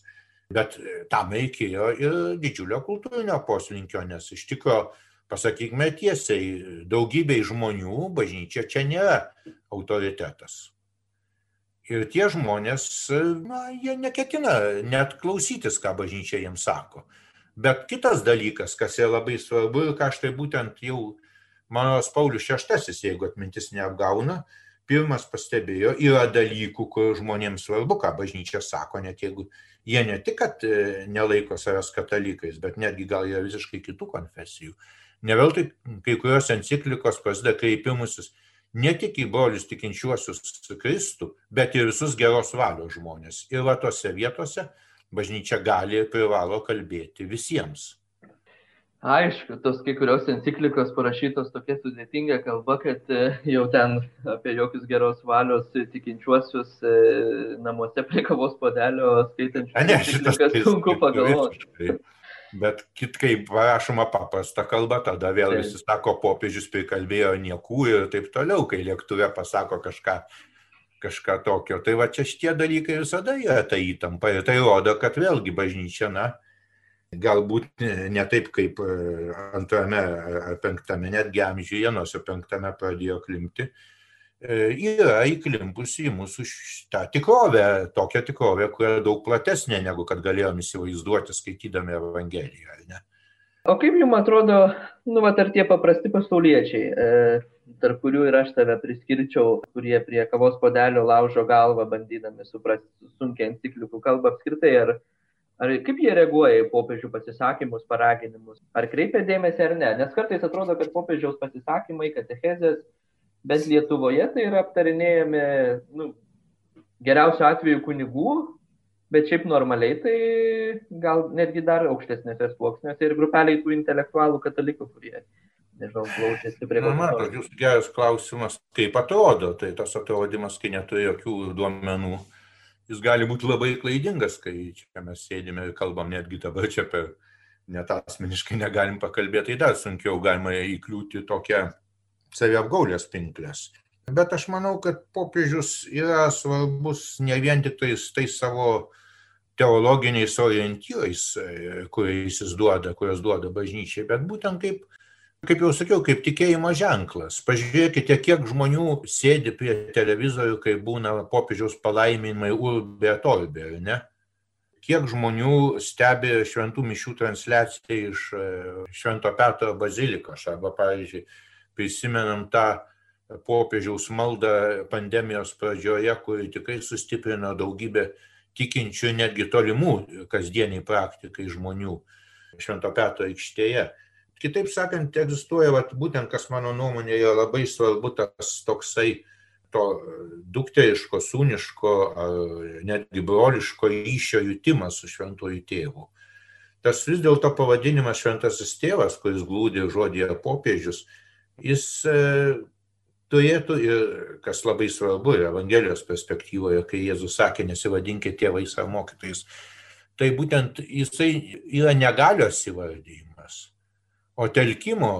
Bet tam reikėjo ir didžiulio kultūrinio poslinkio, nes iš tikrųjų pasakykime tiesiai, daugybei žmonių bažnyčia čia nėra autoritetas. Ir tie žmonės, na, jie neketina net klausytis, ką bažnyčia jiems sako. Bet kitas dalykas, kas yra labai svarbu ir ką štai būtent jau mano Paulius VI, jeigu atmintis neapgauna, pirmas pastebėjo, yra dalykų, kur žmonėms svarbu, ką bažnyčia sako, net jeigu jie ne tik, kad nelaiko savęs katalikais, bet netgi gal yra visiškai kitų konfesijų. Ne veltui kai kurios enciklikos prasideda kreipimusis ne tik į brolius tikinčiuosius Kristų, bet ir visus geros valios žmonės. Ir va tose vietose bažnyčia gali ir privalo kalbėti visiems. Aišku, tos kai kurios enciklikos parašytos tokia sudėtinga kalba, kad e, jau ten apie jokius geros valios tikinčiuosius e, namuose prie kavos padelio skaitančius. Ne, šitas [LAUGHS] sunku pagalvoti. Bet kit kaip rašoma paprasta kalba, tada vėl visi sako, popiežius prikalbėjo niekų ir taip toliau, kai lėktuve pasako kažką, kažką tokio. Tai va čia šitie dalykai visada yra ta įtampa ir tai rodo, kad vėlgi bažnyčia, na, galbūt ne taip kaip antrame ar penktame netgi amžiuje, nors jau penktame pradėjo klimti, yra įklimpusi į mūsų tą tikrovę, tokią tikrovę, kuri daug platesnė negu kad galėjom įsivaizduoti skaitydami Evangeliją. Ne? O kaip jums atrodo, nu, vat, ar tie paprasti pasauliečiai, e, tarp kurių ir aš tave priskirčiau, kurie prie kavos podelio laužo galvą, bandydami suprasti sunkia enciklikų kalbą apskritai, ar, ar kaip jie reaguoja į popiežių pasisakymus, paraginimus, ar kreipia dėmesį ar ne, nes kartais atrodo, kad popiežiaus pasisakymai, katechezės, bet Lietuvoje tai yra aptarinėjami, nu, geriausiu atveju kunigų, bet šiaip normaliai tai gal netgi dar aukštesnėse sluoksniuose ir grupeliai tų intelektualų katalikų, kurie, nežinau, glaudžiasi prie Na, matot, jūsų geras klausimas, kaip atrodo, tai tas atrodymas, kai neturi jokių duomenų, jis gali būti labai klaidingas, kai čia mes sėdime ir kalbam netgi dabar čia per net asmeniškai negalim pakalbėti, tai dar sunkiau galima įkliūti tokią saviapgaulės pinklės. Bet aš manau, kad popiežius yra svarbus ne vien tik tais, tais savo teologiniais orientyrais, kuriais jis duoda, kurios duoda bažnyčiai, bet būtent kaip, kaip jau sakiau, kaip tikėjimo ženklas. Pažiūrėkite, kiek žmonių sėdi prie televizorių, kai būna popiežiaus palaiminimai urbė torbė, ne? Kiek žmonių stebi šventų mišių transliaciją iš Švento Petro bazilikos arba, pavyzdžiui, prisimenam tą popiežiaus maldą pandemijos pradžioje, kuri tikrai sustiprino daugybę tikinčių netgi tolimų kasdieniai praktikai žmonių Švento Petro aikštėje. Kitaip sakant, egzistuoja vat, būtent, kas mano nuomonė yra labai svarbu, tas toksai to dukteriško, sūniško netgi broliško ryšio jutimas su šventuoju tėvu. Tas vis dėlto pavadinimas šventasis tėvas, kuris glūdė žodėje popiežius, jis turėtų ir, kas labai svarbu, ir Evangelijos perspektyvoje, kai Jėzus sakė, nesivadinkite tėvais ar mokytais, tai būtent jisai yra negalios įvardyjimas, o telkimo,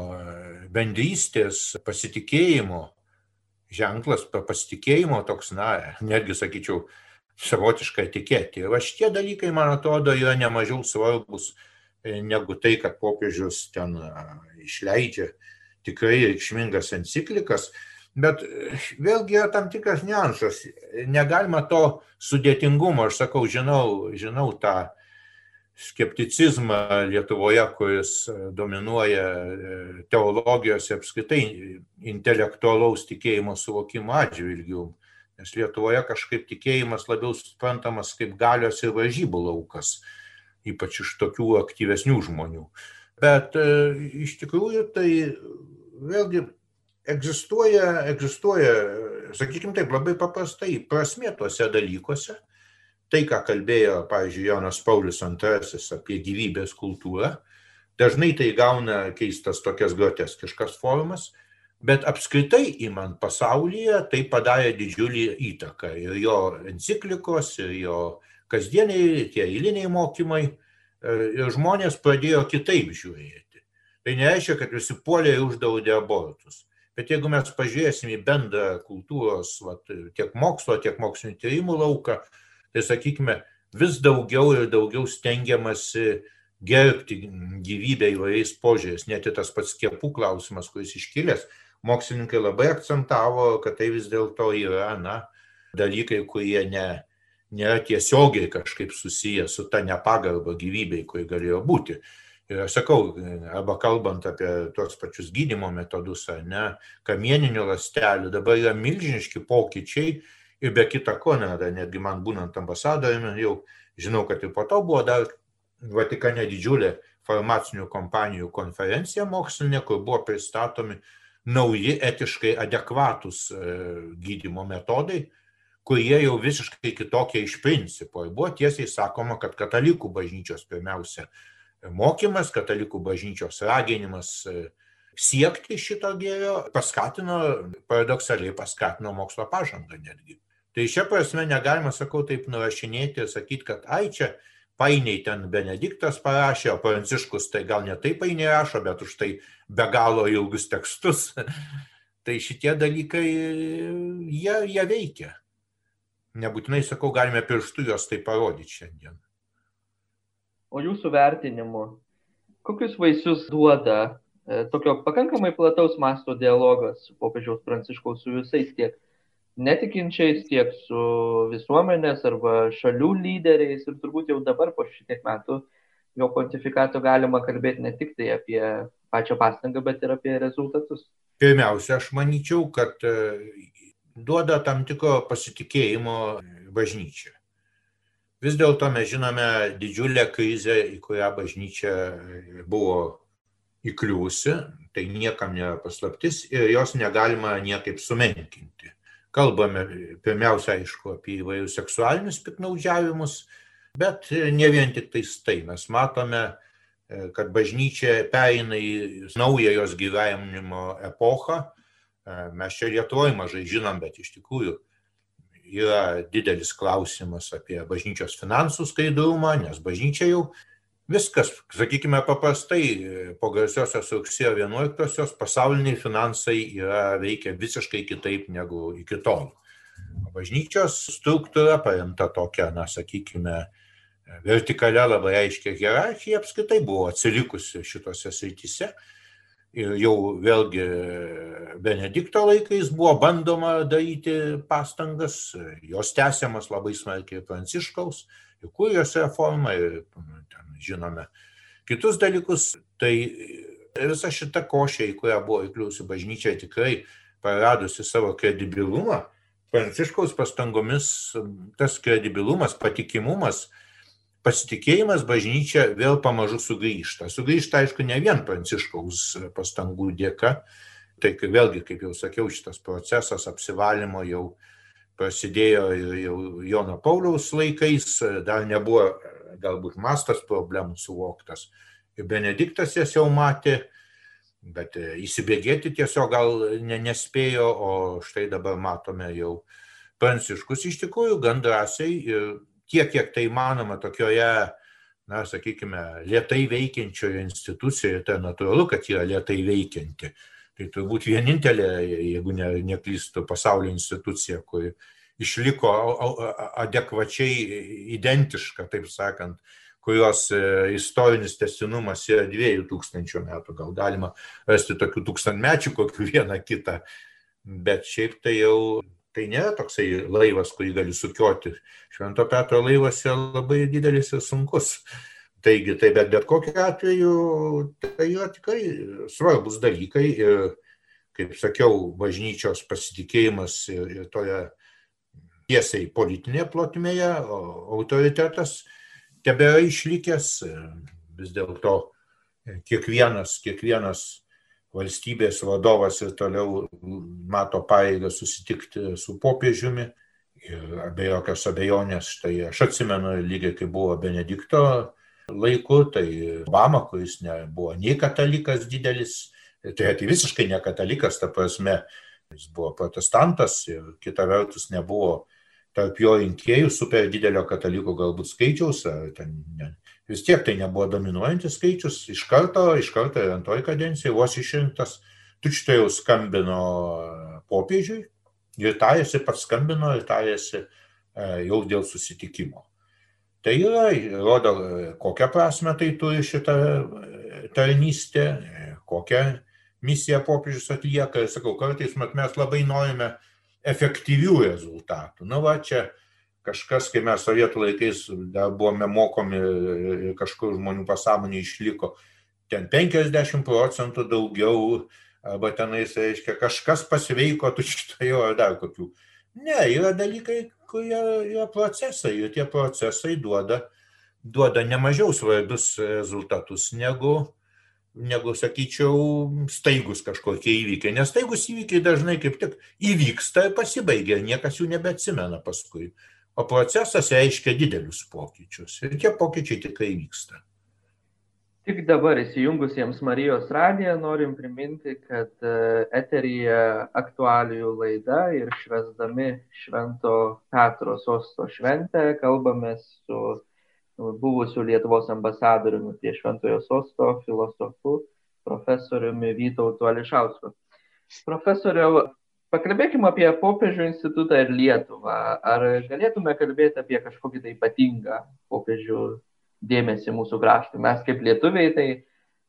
bendrystės, pasitikėjimo ženklas, pasitikėjimo toks, na, netgi sakyčiau, savotiška etiketė. Ir va šitie dalykai, man atrodo, yra nemažiau svarbus negu tai, kad popiežius ten išleidžia tikrai reikšmingas enciklikas, bet vėlgi yra tam tikras niuansas. Negalima to sudėtingumo, aš sakau, žinau, žinau tą skepticizmą Lietuvoje, kuris dominuoja teologijos apskritai intelektualaus tikėjimo suvokimo atžvilgių. Nes Lietuvoje kažkaip tikėjimas labiau suprantamas kaip galios ir varžybų laukas, ypač iš tokių aktyvesnių žmonių. Bet iš tikrųjų tai vėlgi egzistuoja, egzistuoja, sakykime taip, labai paprastai prasmė tuose dalykuose. Tai, ką kalbėjo, pavyzdžiui, Jonas Paulius II apie gyvybės kultūrą, dažnai tai gauna keistas tokias groteskiškas formas, Bet apskritai įmant pasaulyje tai padarė didžiulį įtaką. Ir jo enciklikos, ir jo kasdieniai, tie eiliniai mokymai. Ir žmonės pradėjo kitaip žiūrėti. Tai nereiškia, kad visi puolė ir uždaudė abortus. Bet jeigu mes pažiūrėsim į bendrą kultūros, vat, tiek mokslo, tiek mokslinio tyrimų lauką, tai sakykime, vis daugiau ir daugiau stengiamasi gerbti gyvybę įvairiais požiūrės. Net ir tas pats skiepų klausimas, kuris iškilęs, mokslininkai labai akcentavo, kad tai vis dėlto yra na, dalykai, kurie ne, nėra tiesiogiai kažkaip susiję su ta nepagarba gyvybei, kuri galėjo būti. Ir aš sakau, arba kalbant apie tuos pačius gydimo metodus, ar ne, kamieninių lastelių, dabar yra milžiniški pokyčiai ir be kita ko, ne, netgi man būnant ambasadoriumi, jau žinau, kad ir po to buvo dar Vatikane didžiulė farmacinių kompanijų konferencija mokslinė, kur buvo pristatomi nauji etiškai adekvatus e, gydimo metodai, kurie jau visiškai kitokie iš principo. Ir buvo tiesiai sakoma, kad katalikų bažnyčios pirmiausia mokymas, katalikų bažnyčios raginimas e, siekti šito gėrio paskatino, paradoksaliai paskatino mokslo pažangą netgi. Tai šia prasme negalima, sakau, taip nurašinėti ir sakyti, kad ai čia painiai ten Benediktas parašė, o Pranciškus tai gal ne taip painiai rašo, bet už tai be galo ilgus tekstus. [LAUGHS] tai šitie dalykai, jie, jie veikia. Nebūtinai, sakau, galime pirštų juos tai parodyti šiandien o jūsų vertinimu, kokius vaisius duoda e, tokio pakankamai plataus masto dialogas popiežiaus pranciškaus su visais tiek netikinčiais, tiek su visuomenės arba šalių lyderiais ir turbūt jau dabar po šitiek metų jo pontifikato galima kalbėti ne tik tai apie pačią pastangą, bet ir apie rezultatus. Pirmiausia, aš manyčiau, kad e, duoda tam tikro pasitikėjimo bažnyčia. Vis dėlto mes žinome didžiulę krizę, į kurią bažnyčia buvo įkliūsi, tai niekam nėra paslaptis ir jos negalima niekaip sumenkinti. Kalbame pirmiausia, aišku, apie įvairius seksualinius piknaudžiavimus, bet ne vien tik tais tai. Mes matome, kad bažnyčia pereina į naują jos gyvenimo epochą. Mes čia Lietuvoje mažai žinom, bet iš tikrųjų yra didelis klausimas apie bažnyčios finansų skaidrumą, nes bažnyčia jau viskas, sakykime paprastai, po garsiosios rugsėjo 11-osios pasauliniai finansai yra veikia visiškai kitaip negu iki tol. Bažnyčios struktūra paremta tokia, na, sakykime, vertikalia labai aiškia hierarchija apskritai buvo atsilikusi šitose srityse ir jau vėlgi Benedikto laikais buvo bandoma daryti pastangas, jos tęsiamas labai smarkiai Pranciškaus, ir kurijos reforma, ir ten žinome kitus dalykus. Tai visa šita košė, į kurią buvo įkliūsi bažnyčia, tikrai praradusi savo kredibilumą. Pranciškaus pastangomis tas kredibilumas, patikimumas pasitikėjimas bažnyčia vėl pamažu sugrįžta. Sugrįžta, aišku, ne vien pranciškaus pastangų dėka. Tai vėlgi, kaip jau sakiau, šitas procesas apsivalymo jau prasidėjo jau Jono Pauliaus laikais, dar nebuvo galbūt mastas problemų suvoktas. Benediktas jas jau matė, bet įsibėgėti tiesiog gal ne, nespėjo, o štai dabar matome jau Pranciškus iš tikrųjų gan drąsiai ir tiek, kiek tai manoma tokioje, na, sakykime, lietai veikiančioje institucijoje, tai natūralu, kad yra lietai veikianti. Tai turbūt vienintelė, jeigu ne, neklystų, pasaulio institucija, kuri išliko adekvačiai identiška, taip sakant, kurios e, istorinis testinumas yra dviejų tūkstančių metų. Gal galima rasti tokių tūkstantmečių, kokių vieną kitą, bet šiaip tai jau Tai nėra toksai laivas, kurį gali sukioti. Švento Petro laivas yra labai didelis ir sunkus. Taigi, tai bet bet kokiu atveju tai yra tikrai svarbus dalykai ir, kaip sakiau, bažnyčios pasitikėjimas ir, ir toje tiesiai politinėje plotmėje, autoritetas tebėra išlikęs. Vis dėlto kiekvienas, kiekvienas valstybės vadovas ir toliau mato pareigą susitikti su popiežiumi. Ir be jokios abejonės, tai aš atsimenu lygiai kaip buvo Benedikto laiku, tai Obama, kuris nebuvo nei katalikas didelis, Tai, tai visiškai ne katalikas, ta prasme, jis buvo protestantas ir kita vertus nebuvo tarp jo rinkėjų super didelio katalikų galbūt skaičiaus, ten, ne, vis tiek tai nebuvo dominuojantis skaičius, iš karto, iš karto ir antroji kadencija vos išrinktas, tučtai jau skambino popiežiui ir tarėsi, pats skambino ir tarėsi jau dėl susitikimo. Tai yra, rodo, kokią prasme tai turi šitą tarnystę, kokią misiją popiežius atlieka. Ir sakau, kartais mat, mes labai norime efektyvių rezultatų. Na va, čia kažkas, kai mes sovietų laikais dar buvome mokomi ir kažkur žmonių pasąmonė išliko, ten 50 procentų daugiau, arba tenais, reiškia, kažkas pasveiko tučtojo ar dar kokių. Ne, yra dalykai, kurie yra procesai ir tie procesai duoda, duoda nemažiau svarbius rezultatus negu, negu, sakyčiau, staigus kažkokie įvykiai. Nes staigus įvykiai dažnai kaip tik įvyksta ir pasibaigia, niekas jų nebeatsimena paskui. O procesas reiškia didelius pokyčius ir tie pokyčiai tikrai vyksta. Tik dabar įsijungusiems Marijos radiją norim priminti, kad e, eteryje aktualijų laida ir švesdami Švento Petro sosto šventę kalbamės su buvusiu Lietuvos ambasadoriumi prie Šventojo sosto filosofu profesoriumi Vytautu Ališausku. Profesoriau, pakalbėkime apie popiežių institutą ir Lietuvą. Ar galėtume kalbėti apie kažkokį tai ypatingą popiežių dėmesį mūsų kraštui. Mes kaip lietuviai tai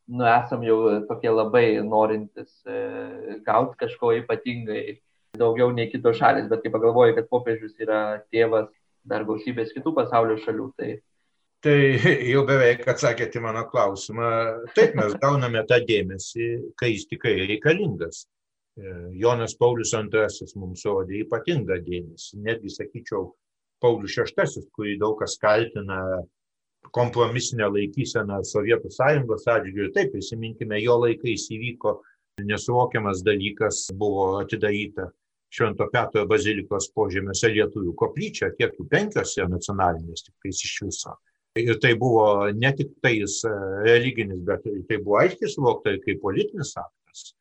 nu, esam jau tokie labai norintis e, gauti kažko ypatingai daugiau nei kitos šalis, bet kai pagalvoju, kad popiežius yra tėvas dar gausybės kitų pasaulio šalių, tai Tai jau beveik atsakėte mano klausimą. Taip, mes gauname tą dėmesį, kai jis tikrai reikalingas. E, Jonas Paulius II mums rodė ypatingą dėmesį. Netgi, sakyčiau, Paulius VI, kurį daug kas kaltina kompromisinę laikyseną Sovietų sąjungos atžvilgiu. Taip, prisiminkime, jo laikais įvyko nesuvokiamas dalykas, buvo atidaryta Švento Petro bazilikos požemiuose lietuvių koplyčia, kiek jų penkiose nacionalinės tik tais iš viso. Ir tai buvo ne tik tais e, religinis, bet tai buvo aiškiai suvokta kaip politinis aktas,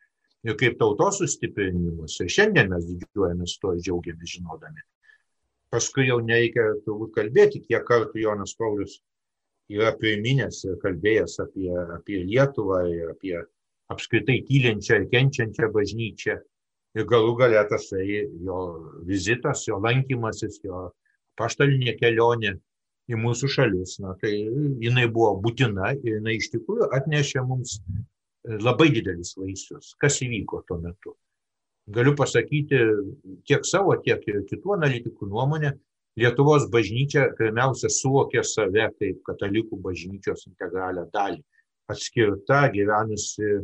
ir kaip tautos sustiprinimas. Ir šiandien mes didžiuojamės to ir džiaugiamės žinodami. Paskui jau nereikia turbūt kalbėti, kiek kartų Jonas Paulius yra priminęs ir kalbėjęs apie, apie Lietuvą ir apie apskritai tylenčią ir kenčiančią bažnyčią. Ir galų galę tasai jo vizitas, jo lankymasis, jo paštalinė kelionė į mūsų šalis, na, tai jinai buvo būtina ir jinai iš tikrųjų atnešė mums labai didelis vaisius. Kas įvyko tuo metu? Galiu pasakyti tiek savo, tiek ir kitų analitikų nuomonę, Lietuvos bažnyčia pirmiausia suvokė save kaip katalikų bažnyčios integralią dalį, atskirta, gyvenusi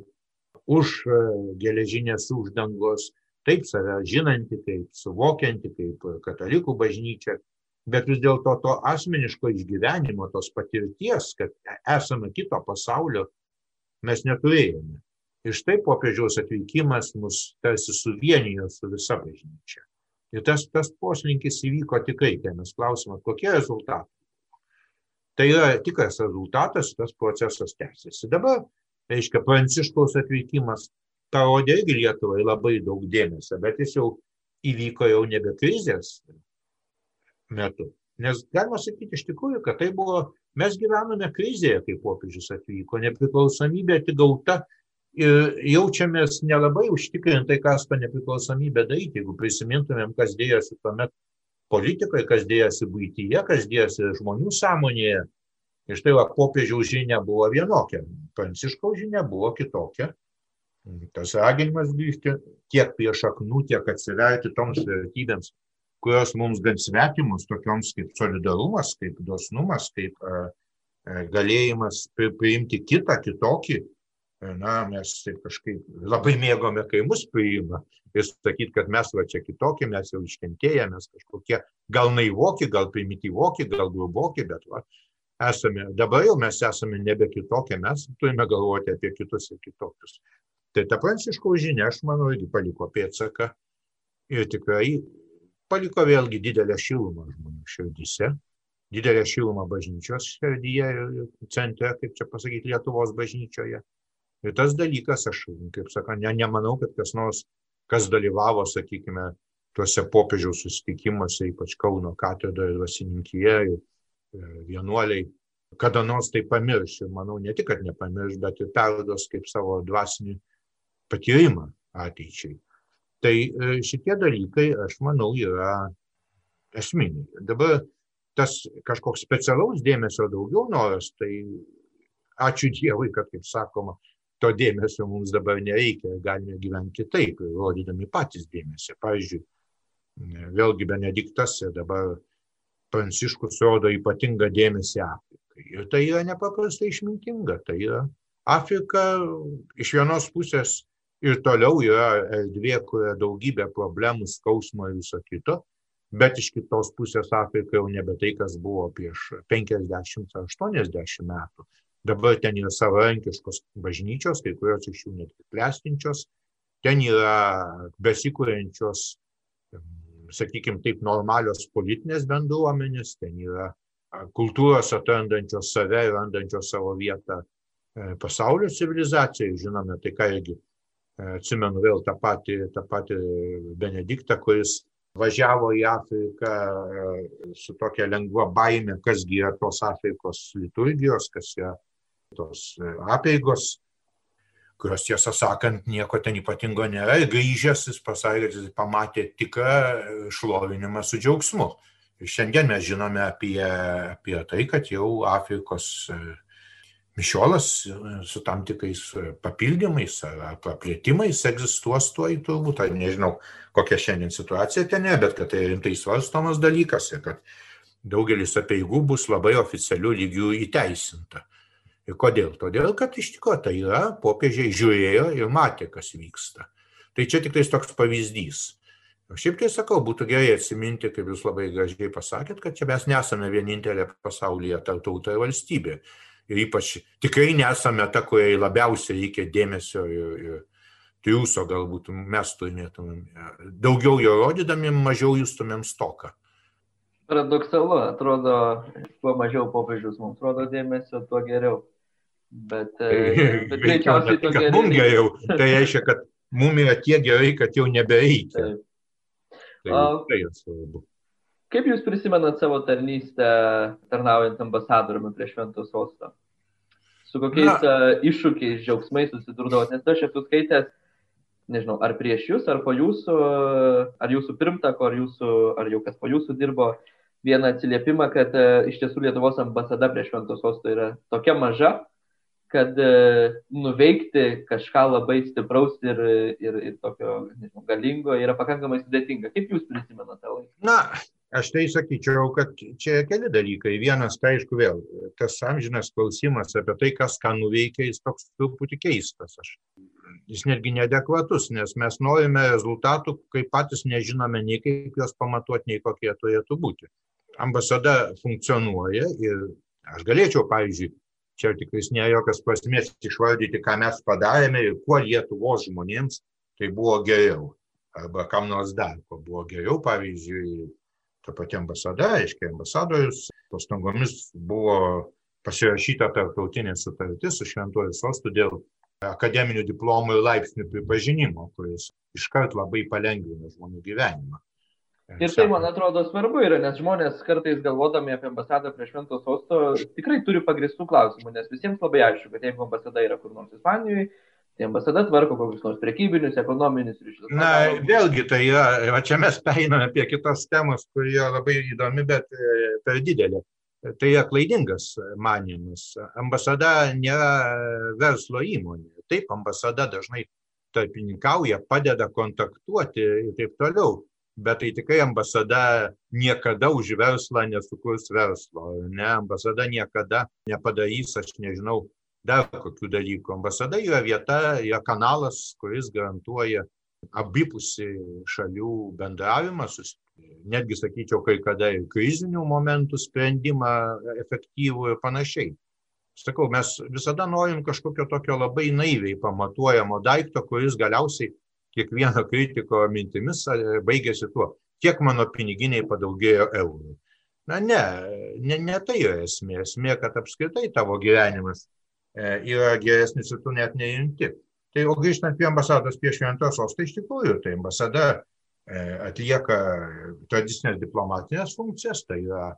už e, geležinės uždangos, taip save žinanti, kaip suvokianti, kaip katalikų bažnyčia, bet vis dėlto to asmeniško išgyvenimo, tos patirties, kad esame kito pasaulio, mes neturėjome. Ir štai popiežiaus atvykimas mus tarsi suvienijo su visa bažnyčia. Ir tas, tas poslinkis įvyko tikrai, kai mes klausime, kokie rezultatai. Tai yra tikras rezultatas, tas procesas tęsiasi. Dabar, reiškia, Pranciškaus atvykimas parodė irgi Lietuvai labai daug dėmesio, bet jis jau įvyko jau nebe krizės metu. Nes galima sakyti iš tikrųjų, kad tai buvo, mes gyvename krizėje, kai popiežius atvyko, nepriklausomybė atgauta ir jaučiamės nelabai užtikrintai, kas tą nepriklausomybę daryti, jeigu prisimintumėm, kas dėjosi tuomet politikai, kas dėjosi būtyje, kas dėjosi žmonių sąmonėje. Ir štai va, popiežiaus žinia buvo vienokia, pranciškaus žinia buvo kitokia. Tas raginimas grįžti tiek prie šaknų, tiek atsiverti toms vertybėms, kurios mums gan svetimus, tokioms kaip solidarumas, kaip dosnumas, kaip uh, galėjimas priimti kitą, kitokį, na, mes taip kažkaip labai mėgome, kai mus priima ir sakyti, kad mes va čia kitokie, mes jau iškentėję, mes kažkokie gal naivoki, gal primityvoki, gal gruboki, bet va, esame, dabar jau mes esame nebe kitokie, mes turime galvoti apie kitus ir kitokius. Tai ta pranciškaus žinia, aš manau, irgi paliko pėtsaką ir tikrai paliko vėlgi didelę šilumą žmonių širdise, didelę šilumą bažnyčios širdyje ir centre, kaip čia pasakyti, Lietuvos bažnyčioje Ir tas dalykas, aš, kaip sakau, ne, nemanau, kad kas nors, kas dalyvavo, sakykime, tuose popiežiaus susitikimuose, ypač Kauno katedroje, dvasininkyje, vienuoliai, kada nors tai pamirš. Ir manau, ne tik, kad nepamirš, bet ir perduos kaip savo dvasinį patyrimą ateičiai. Tai e, šitie dalykai, aš manau, yra esminiai. Dabar tas kažkoks specialaus dėmesio daugiau noras, tai ačiū Dievui, kad, kaip sakoma, to dėmesio mums dabar nereikia, galime gyventi kitaip, rodydami patys dėmesį. Pavyzdžiui, vėlgi Benediktas ir dabar Pranciškus rodo ypatingą dėmesį Afrikai. Ir tai yra nepaprastai išmintinga. Tai yra Afrika iš vienos pusės ir toliau yra erdvė, kurioje daugybė problemų, skausmo ir viso kito, bet iš kitos pusės Afrika jau nebe tai, kas buvo prieš 50 ar 80 metų. Dabar ten yra savarankiškos bažnyčios, kai kurios iš jų net klestinčios, ten yra besikūrenčios, sakykime, taip normalios politinės bendruomenės, ten yra kultūros atrandančios save randančios savo vietą e, pasaulio civilizacijai. Žinome, tai ką irgi atsimenu vėl tą patį, tą patį Benediktą, kuris važiavo į Afriką e, su tokia lengva baime, kasgi yra tos Afrikos liturgijos, kas yra tos e, apeigos, kurios tiesą sakant nieko ten ypatingo nėra. Ir grįžęs jis pasakė, jis pamatė tikrą e, šlovinimą su džiaugsmu. Ir šiandien mes žinome apie, apie tai, kad jau Afrikos e, mišiolas su tam tikrais papildymais ar praplėtimais egzistuos tuo į turbūt, ar nežinau, kokia šiandien situacija ten bet kad tai rimtai svarstomas dalykas ir kad daugelis apieigų bus labai oficialių lygių įteisinta. Ir kodėl? Todėl, kad iš tikrųjų tai yra, popiežiai žiūrėjo ir matė, kas vyksta. Tai čia tik toks pavyzdys. O šiaip tai sakau, būtų gerai atsiminti, kaip jūs labai gražiai pasakėt, kad čia mes nesame vienintelė pasaulyje tauta ir valstybė. Ir ypač tikrai nesame ta, kuriai labiausiai reikia dėmesio ir, ir triūso galbūt mes turėtumėm. Daugiau jo rodydami, mažiau justumėm stoką. Paradoksalu, atrodo, kuo mažiau popiežius mums rodo dėmesio, tuo geriau. Bet, e, [LAUGHS] bet greičiausiai to geriau. Mums geriau. Tai [LAUGHS] reiškia, kad mums yra tiek gerai, kad jau nebereikia. Tai, tai yra svarbu. Kaip Jūs prisimenat savo tarnystę tarnaujant ambasadoriumi prie Švento sosto? Su kokiais Na. E, iššūkiais, džiaugsmais susidurdavot? Nes aš esu skaitęs, nežinau, ar prieš Jūs, ar po Jūsų, ar Jūsų pirmtako, ar, jūsų, ar jau kas po Jūsų dirbo, vieną atsiliepimą, kad e, iš tiesų Lietuvos ambasada prie Švento sosto yra tokia maža, kad e, nuveikti kažką labai stipraus ir, ir, ir tokio nežinau, galingo yra pakankamai sudėtinga. Kaip Jūs prisimenate tą laiką? Na, aš tai sakyčiau, kad čia keli dalykai. Vienas, tai aišku, vėl tas amžinas klausimas apie tai, kas ką nuveikia, jis toks truputį keistas. Aš, jis netgi neadekvatus, nes mes norime rezultatų, kai patys nežinome nei kaip juos pamatuoti, nei kokie turėtų būti. Ambasada funkcionuoja ir aš galėčiau, pavyzdžiui, čia tikrai nėra jokios prasmės išvardyti, ką mes padarėme ir kuo Lietuvos žmonėms tai buvo geriau. Arba kam nors dar, ko buvo geriau, pavyzdžiui, ta pati ambasada, aiškiai, ambasadorius, pastangomis buvo pasirašyta tarptautinė sutartis su šventuoju sostu dėl akademinių diplomų ir laipsnių pripažinimo, kuris iškart labai palengvina žmonių gyvenimą. Ir tai, man atrodo, svarbu yra, nes žmonės kartais galvodami apie ambasadą prie Švento sosto tikrai turi pagristų klausimų, nes visiems labai aišku, kad jeigu ambasada yra kur nors Ispanijoje, tai ambasada tvarko kokius nors prekybinius, ekonominius ryšius. Na, vėlgi, tai yra, va čia mes peiname apie kitos temos, kurie labai įdomi, bet e, per didelė. Tai yra klaidingas manimas. Ambasada nėra verslo įmonė. Taip, ambasada dažnai tarpininkauja, padeda kontaktuoti ir taip toliau bet tai tikrai ambasada niekada už verslą nesukurs verslo, ne, ambasada niekada nepadarys, aš nežinau, dar kokių dalykų. Ambasada yra vieta, yra kanalas, kuris garantuoja abipusį šalių bendravimą, netgi sakyčiau, kai kada ir krizinių momentų sprendimą efektyvų ir panašiai. Sakau, mes visada norim kažkokio tokio labai naiviai pamatuojamo daikto, kuris galiausiai kiekvieno kritiko mintimis baigėsi tuo, kiek mano piniginiai padaugėjo eurų. Na ne, ne, ne tai yra esmė. Esmė, kad apskritai tavo gyvenimas yra geresnis ir tu net nejunti. Tai o grįžtant prie ambasados prie šventos sostą, iš tikrųjų, tai ambasada atlieka tradicinės diplomatinės funkcijas, tai yra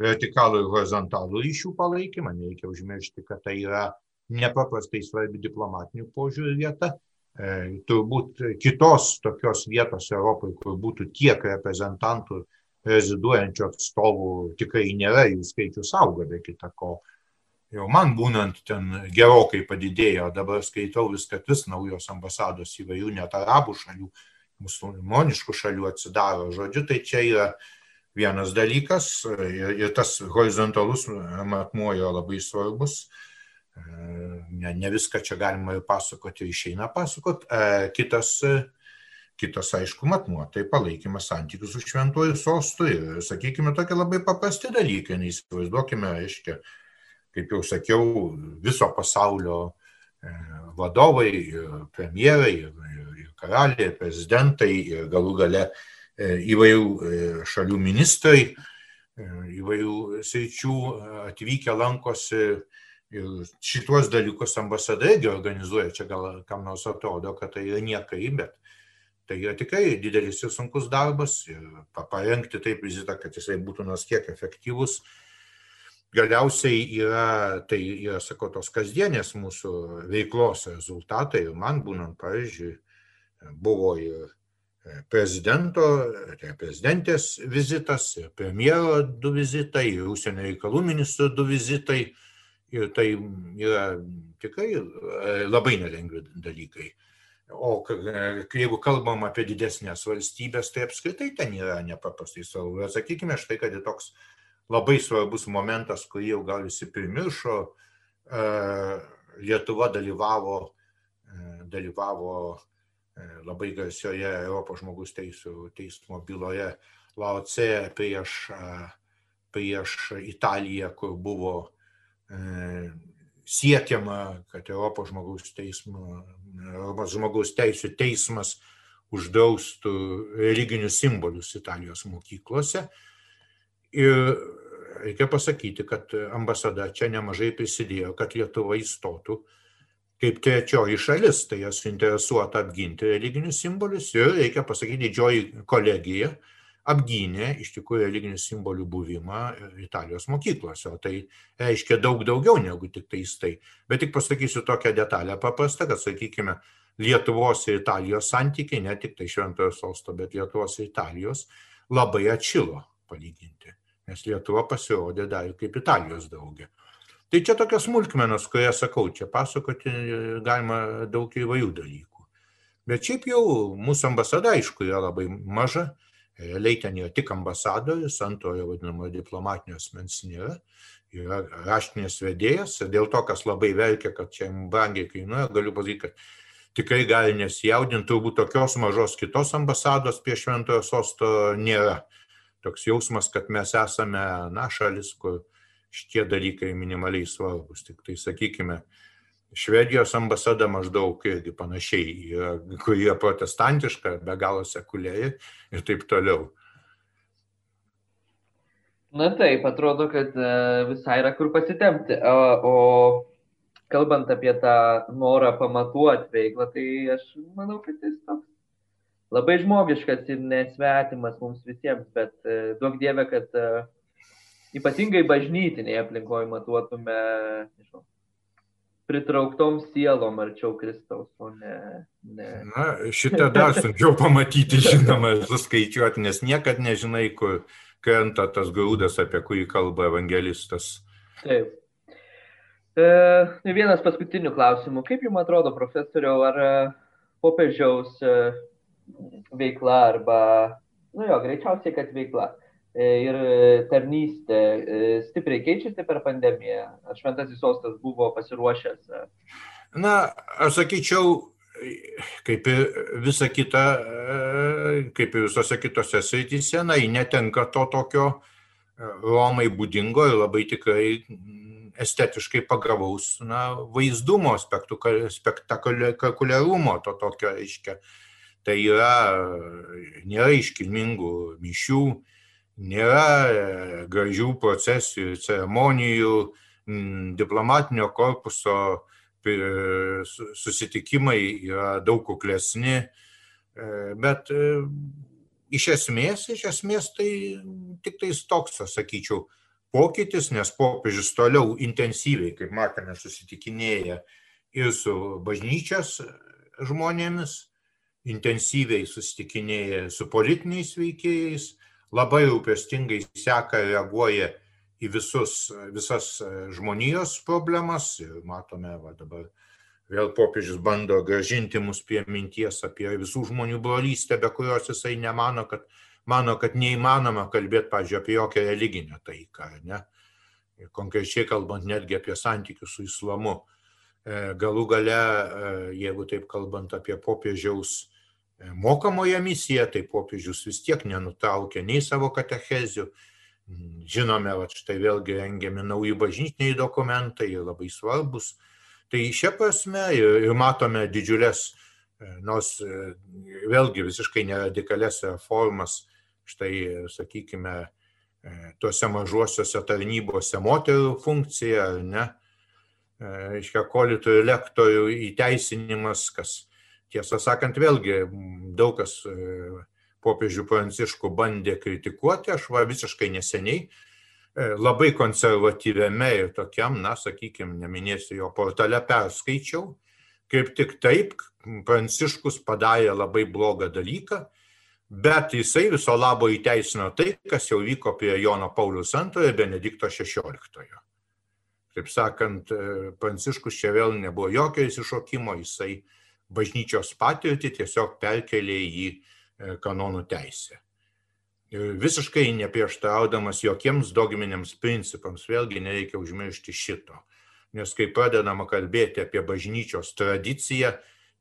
vertikalų ir horizontalų ryšių palaikymą, nereikia užmiršti, kad tai yra nepaprastai svarbi diplomatinių požiūrių vieta. E, turbūt kitos tokios vietos Europoje, kur būtų tiek reprezentantų reziduojančių atstovų, tikrai nėra, jų skaičius auga be kita ko. Jau man būnant ten gerokai padidėjo, dabar skaitau vis, kad vis naujos ambasados įvairių net arabų šalių, musulmoniškų šalių atsidaro. Žodžiu, tai čia yra vienas dalykas ir, ir tas horizontalus matmuo yra labai svarbus. Ne, ne viską čia galima ir pasakoti, išeina pasakoti. Kitas, kitas, aišku, matmuo, tai palaikymas santykių su šventuoju sostu ir, sakykime, tokie labai paprasti dalykai, neįsivaizduokime, reiškia, kaip jau sakiau, viso pasaulio e, vadovai, premjerai, ir karaliai, ir prezidentai, ir galų gale e, įvairių šalių ministrai, įvairių sričių atvykę lankosi Ir šituos dalykus ambasada irgi organizuoja, čia gal kam nors atrodo, kad tai yra niekai, bet tai yra tikrai didelis ir sunkus darbas ir parengti taip vizitą, kad jisai būtų nors kiek efektyvus. Galiausiai yra, tai yra, sakau, tos kasdienės mūsų veiklos rezultatai ir man būnant, pavyzdžiui, buvo ir prezidento, tai prezidentės vizitas, ir premjero du vizitai, ir užsienio reikalų ministro du vizitai Ir tai yra tikrai e, labai nelengvi dalykai. O jeigu kalbam apie didesnės valstybės, tai apskritai ten yra nepaprastai svarbu. Sakykime štai, kad toks labai svarbus momentas, kurį jau gal visi primiršo, e, Lietuva dalyvavo, e, dalyvavo labai garsioje Europos žmogus teisų teismo byloje Lauce prieš, prieš Italiją, kur buvo E, siekiama, kad Europos žmogaus, teismo, Europos žmogaus teisų teismas uždraustų religinius simbolius Italijos mokyklose. Ir reikia pasakyti, kad ambasada čia nemažai prisidėjo, kad Lietuva įstotų kaip trečioji šalis, tai jas suinteresuota apginti religinius simbolius ir reikia pasakyti, didžioji kolegija apgynė iš tikrųjų religinių simbolių buvimą Italijos mokyklose, o tai reiškia daug daugiau negu tik tais tai. Bet tik pasakysiu tokią detalę paprastą, kad, sakykime, Lietuvos ir Italijos santykiai, ne tik tai Šventojo sosto, bet Lietuvos ir Italijos labai atšilo palyginti, nes Lietuva pasirodė dar kaip Italijos draugė. Tai čia tokios smulkmenos, kurie sakau, čia pasakoti galima daug įvairių dalykų. Bet šiaip jau mūsų ambasada, aišku, yra labai maža, Realiai ten yra tik ambasadorius, antrojo vadinamo diplomatinio asmens nėra, yra raštinės vedėjas, dėl to, kas labai verkia, kad čia brangiai kainuoja, galiu pasakyti, kad tikrai gali nesijaudinti, turbūt tokios mažos kitos ambasados prie šventojo sosto nėra. Toks jausmas, kad mes esame, na, šalis, kur šitie dalykai minimaliai svarbus. Tik tai, sakykime, Švedijos ambasada maždaug irgi panašiai, yra, kur yra protestantiška, be galo sekuliari ir taip toliau. Na taip, atrodo, kad e, visai yra kur pasitemti. O, o kalbant apie tą norą pamatuoti veiklą, tai aš manau, kad jis toks labai žmogiškas ir nesvetimas mums visiems, bet e, duok dievę, kad e, ypatingai bažnytinėje aplinkoje matuotume, nežinau, pritrauktom sielom arčiau Kristaus, o ne. ne. Na, šitą dar sunkiau pamatyti, [LAUGHS] žinoma, suskaičiuoti, nes niekad nežinai, kur krenta tas grūdas, apie kurį kalba evangelistas. Taip. E, vienas paskutinių klausimų. Kaip Jums atrodo, profesoriau, ar e, popiežiaus veikla arba, nu jo, greičiausiai, kad veikla E, ir tarnystė e, stipriai keičiasi per pandemiją? Ar šventasis sostas buvo pasiruošęs? Na, aš sakyčiau, kaip ir visa kita, e, kaip ir visose kitose srityse, na, netenka to tokio Romai būdingo ir labai tikrai estetiškai pagavaus na, vaizdumo, spektakuliarumo, to tokio, reiškia. Tai yra, nėra iškilmingų mišių, nėra e, gražių procesijų, ceremonijų, diplomatinio korpuso susitikimai yra daug kuklesni, bet iš esmės, iš esmės tai tik tais toks, sakyčiau, pokytis, nes popiežius toliau intensyviai, kaip matome, susitikinėja ir su bažnyčios žmonėmis, intensyviai susitikinėja su politiniais veikėjais, labai rūpestingai seka, reaguoja į visus, visas žmonijos problemas ir matome va, dabar vėl popiežius bando gražinti mus prie minties apie visų žmonių brolystę, be kurios jisai nemano, kad mano, kad neįmanoma kalbėti, pažiūrėjau, apie jokią religinę taiką, ne? Ir konkrečiai kalbant netgi apie santykius su islamu. E, galų gale, e, jeigu taip kalbant apie popiežiaus e, mokamoje misiją, tai popiežius vis tiek nenutraukė nei savo katechezių. Žinome, va, štai vėlgi rengiami nauji bažnytiniai dokumentai, labai svarbus. Tai šia prasme ir, matome didžiulės, nors vėlgi visiškai neradikales reformas štai, sakykime, e, tuose mažuosiuose tarnybose moterų funkcija, ne, e, iškia kolitų ir lektorių įteisinimas, kas, tiesą sakant, vėlgi daug kas e, popiežių pranciškų bandė kritikuoti, aš va visiškai neseniai labai konservatyviame ir tokiam, na, sakykime, neminėsiu jo portale perskaičiau, kaip tik taip pranciškus padarė labai blogą dalyką, bet jisai viso labo įteisino tai, kas jau vyko prie Jono Paulius II ir Benedikto XVI. Taip sakant, Pranciškus čia vėl nebuvo jokio įsišokimo, jisai bažnyčios patirtį tiesiog perkelė į e, kanonų teisę. Ir visiškai neprieštaraudamas jokiems dogminiams principams, vėlgi nereikia užmiršti šito. Nes kai pradedama kalbėti apie bažnyčios tradiciją,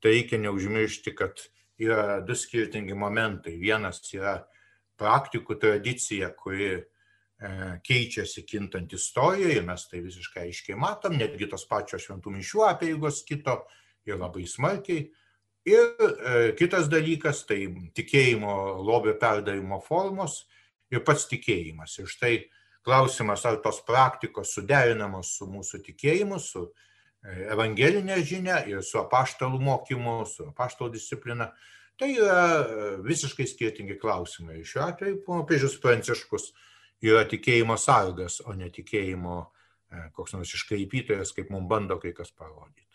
tai reikia neužmiršti, kad yra du skirtingi momentai. Vienas yra praktikų tradicija, kuri e, keičiasi kintant istorijoje, mes tai visiškai aiškiai matom, netgi tos pačios šventų mišių apieigos kito ir labai smarkiai. Ir e, kitas dalykas tai tikėjimo lobio perdavimo formos ir pats tikėjimas. Ir štai klausimas, ar tos praktikos suderinamos su mūsų tikėjimu, su evangelinę žinią ir su apaštalų mokymu, su apaštalų disciplina. Tai yra e, visiškai skirtingi klausimai. Šiuo atveju popiežius Pranciškus yra tikėjimo sargas, o ne tikėjimo e, koks nors iškaipytojas, kaip mums bando kai kas parodyti.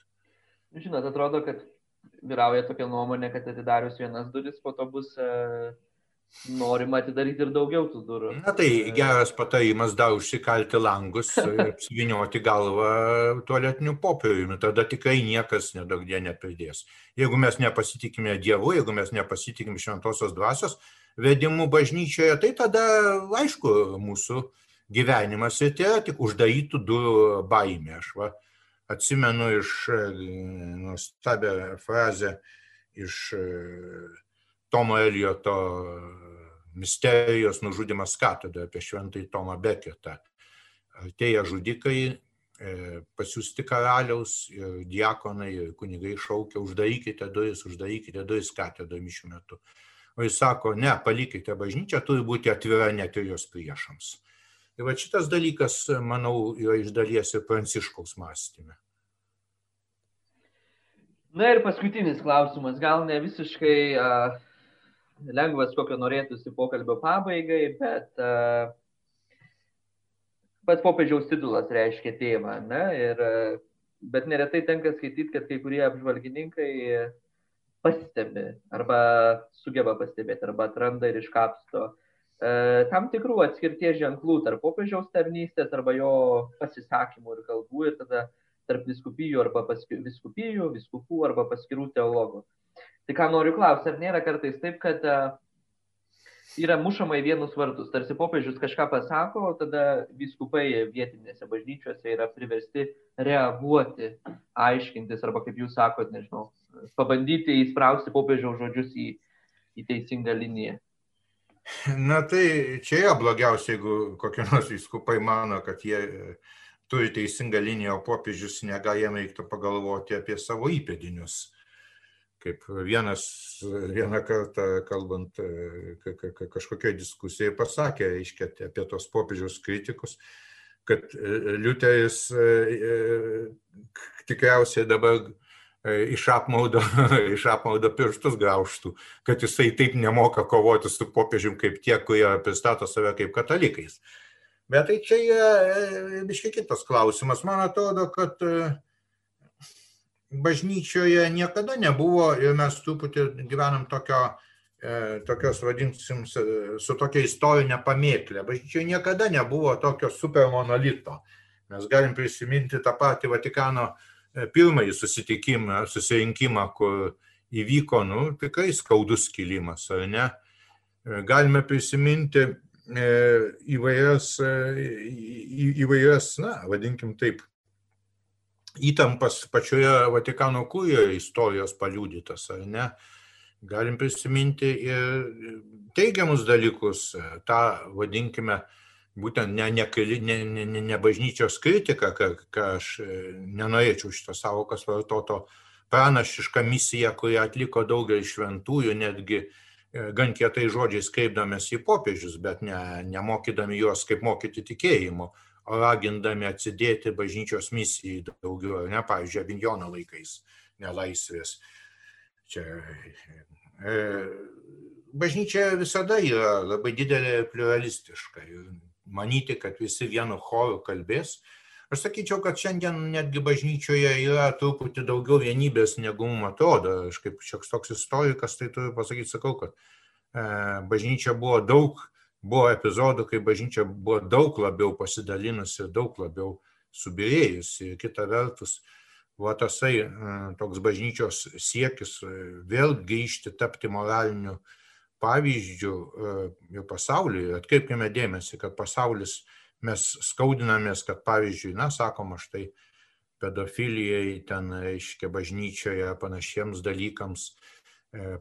Žinot, atrodo, kad vyrauja tokia nuomonė, kad atidarius vienas duris, po to bus e, norima atidaryti ir daugiau tų durų. Na tai geras patarimas dar užsikalti langus [LAUGHS] ir apsivinioti galvą tualetiniu popieriumi, tada tikrai niekas nedaug die nepridės. Jeigu mes nepasitikime Dievu, jeigu mes nepasitikime šventosios dvasios vedimu bažnyčioje, tai tada, aišku, mūsų gyvenimas ir tai yra tik uždarytų durų baimė. Aš va, atsimenu iš nuostabią frazę iš Tomo Elioto misterijos nužudimas katedroje apie šventąjį Tomą Beketą. Artėja žudikai, e, pasiūsti karaliaus ir diakonai ir kunigai šaukia, uždarykite duris, uždarykite duris katedroje mišių metu. O jis sako, ne, palikite bažnyčią, turi būti atvira net ir jos priešams. Ir va šitas dalykas, manau, yra iš dalies ir pranciškaus mąstymė. Na ir paskutinis klausimas, gal ne visiškai uh, lengvas, kokio norėtųsi pokalbio pabaigai, bet uh, pats popiežiaus titulas reiškia tėvą. Ne? Ir, bet neretai tenka skaityti, kad kai kurie apžvalgininkai pastebi arba sugeba pastebėti arba atranda ir iškapsto uh, tam tikrų atskirties ženklų tarp popiežiaus tarnystės arba jo pasisakymų ir kalbų ir tada tarp viskupijų arba paskir, viskupijų, viskupų arba paskirų teologų. Tai ką noriu klausti, ar nėra kartais taip, kad uh, yra mušama į vienus vartus, tarsi popiežius kažką pasako, o tada viskupai vietinėse bažnyčiose yra priversti reaguoti, aiškintis, arba kaip jūs sakot, nežinau, pabandyti įsprausti popiežiaus žodžius į, į teisingą liniją. Na tai čia yra blogiausia, jeigu kokie nors viskupai mano, kad jie turi teisingą liniją, o popiežius negali, jam reiktų pagalvoti apie savo įpėdinius. Kaip vienas vieną kartą kalbant kažkokioje diskusijoje pasakė, reiškia, apie tos popiežiaus kritikus, kad Liuteris tikriausiai dabar iš apmaudo, [LAUGHS] iš apmaudo pirštus grauštų, kad jisai taip nemoka kovoti su popiežium kaip tie, kurie pristato save kaip katalikais. Bet tai čia yra biškai kitas klausimas. Man atrodo, kad bažnyčioje niekada nebuvo ir mes truputį gyvenam tokio, tokios, vadinsim, su tokia istorinė pamėklė. Bažnyčioje niekada nebuvo tokio supermonolito. Mes galim prisiminti tą patį Vatikano pirmąjį susitikimą, susirinkimą, kur įvyko, nu, tikrai skaudus kilimas, ar ne? Galime prisiminti įvairias, įvairias, na, vadinkim taip, įtampas pačioje Vatikano kūrijoje istorijos paliūdytas, ar ne? Galim prisiminti ir teigiamus dalykus, tą, vadinkime, būtent ne, ne, ne, ne, ne bažnyčios kritika, ką, ką aš nenorėčiau šitą savokas vartoto, pranašišką misiją, kurią atliko daugelis šventųjų, netgi gan kietai žodžiais kreipdamės į popiežius, bet ne, nemokydami juos kaip mokyti tikėjimo, o ragindami atsidėti bažnyčios misijai daugiau, ne, pavyzdžiui, Avignono laikais, nelaisvės. Čia, e, bažnyčia visada yra labai didelė ir pluralistiška. Ir manyti, kad visi vienu choru kalbės. Aš sakyčiau, kad šiandien netgi bažnyčioje yra truputį daugiau vienybės, negu mums atrodo. Aš kaip šioks toks istorikas, tai turiu pasakyti, sakau, kad e, bažnyčia buvo daug, buvo epizodų, kai bažnyčia buvo daug labiau pasidalinusi, daug labiau subirėjusi. Ir kita vertus, va tasai e, toks bažnyčios siekis e, vėl grįžti, tapti moraliniu pavyzdžių ir pasauliui. Atkreipkime dėmesį, kad pasaulis mes skaudinamės, kad pavyzdžiui, na, sakoma, štai pedofilijai, ten, reiškia, bažnyčioje, panašiems dalykams,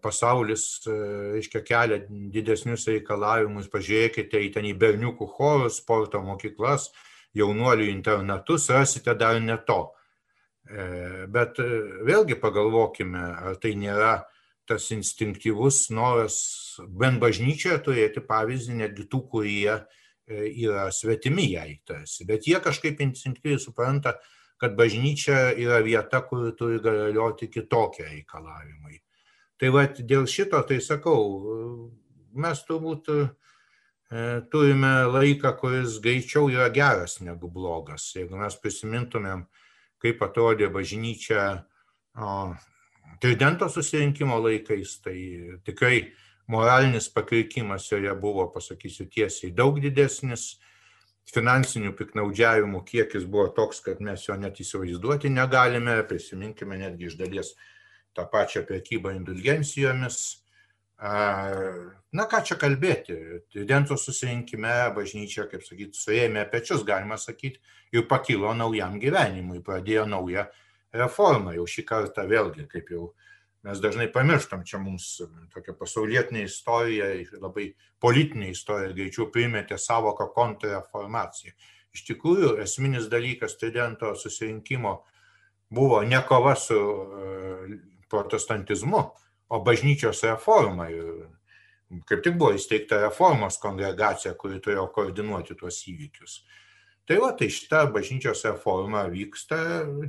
pasaulis, reiškia, kelia didesnius reikalavimus, pažiūrėkite į ten į berniukų chorus, sporto mokyklas, jaunuolių internatus, rasite dar ne to. Bet vėlgi pagalvokime, ar tai nėra tas instinktyvus noras bent bažnyčioje turėti pavyzdį netgi tų, kurie yra svetimi jai tarsi. Bet jie kažkaip instinktyviai supranta, kad bažnyčia yra vieta, kur turi galioti kitokie reikalavimai. Tai va dėl šito, tai sakau, mes turbūt turime laiką, kuris greičiau yra geras negu blogas. Jeigu mes prisimintumėm, kaip atrodė bažnyčia Tridento susirinkimo laikais, tai tikrai moralinis pakrikimas joje buvo, pasakysiu tiesiai, daug didesnis, finansinių piknaudžiavimų kiekis buvo toks, kad mes jo net įsivaizduoti negalime, prisiminkime netgi iš dalies tą pačią prekybą indulgencijomis. Na ką čia kalbėti, Tridento susirinkime bažnyčia, kaip sakyti, suėmė pečius, galima sakyti, ir pakilo naujam gyvenimui, pradėjo naują reformą. Jau šį kartą vėlgi, kaip jau mes dažnai pamirštam, čia mums tokia pasaulietinė istorija, labai politinė istorija greičiau primetė savoką kontrreformaciją. Iš tikrųjų, esminis dalykas studento susirinkimo buvo ne kova su protestantizmu, o bažnyčios reforma. Kaip tik buvo įsteigta reformos kongregacija, kuri turėjo koordinuoti tuos įvykius. Tai va, tai šita bažnyčios reforma vyksta,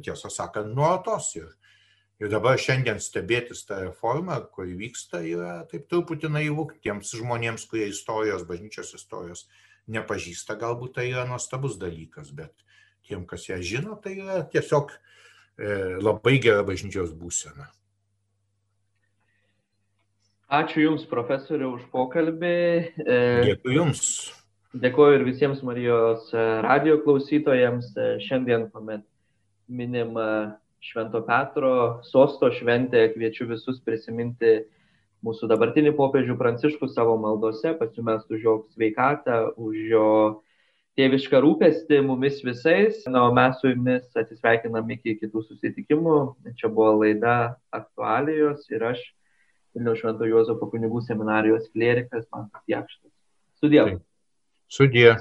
tiesą sakant, nuolatos. Ir, ir dabar šiandien stebėtis tą reformą, kuri vyksta, yra taip truputį naivu tiems žmonėms, kurie istorijos, bažnyčios istorijos nepažįsta, galbūt tai yra nuostabus dalykas, bet tiem, kas ją žino, tai yra tiesiog e, labai gera bažnyčios būsena. Ačiū Jums, profesoriu, už pokalbį. Dėkui Jums. Dėkuoju ir visiems Marijos radio klausytojams. Šiandien, kuomet minim Švento Petro sosto šventę, kviečiu visus prisiminti mūsų dabartinį popiežių Pranciškų savo maldose, pasimest už jo sveikatą, už jo tėvišką rūpestį mumis visais. Na, o mes su jumis atsisveikinam iki kitų susitikimų. Čia buvo laida aktualijos ir aš, Vilniaus Švento Juozapo kunigų seminarijos klerikas, man Jakštas. суде.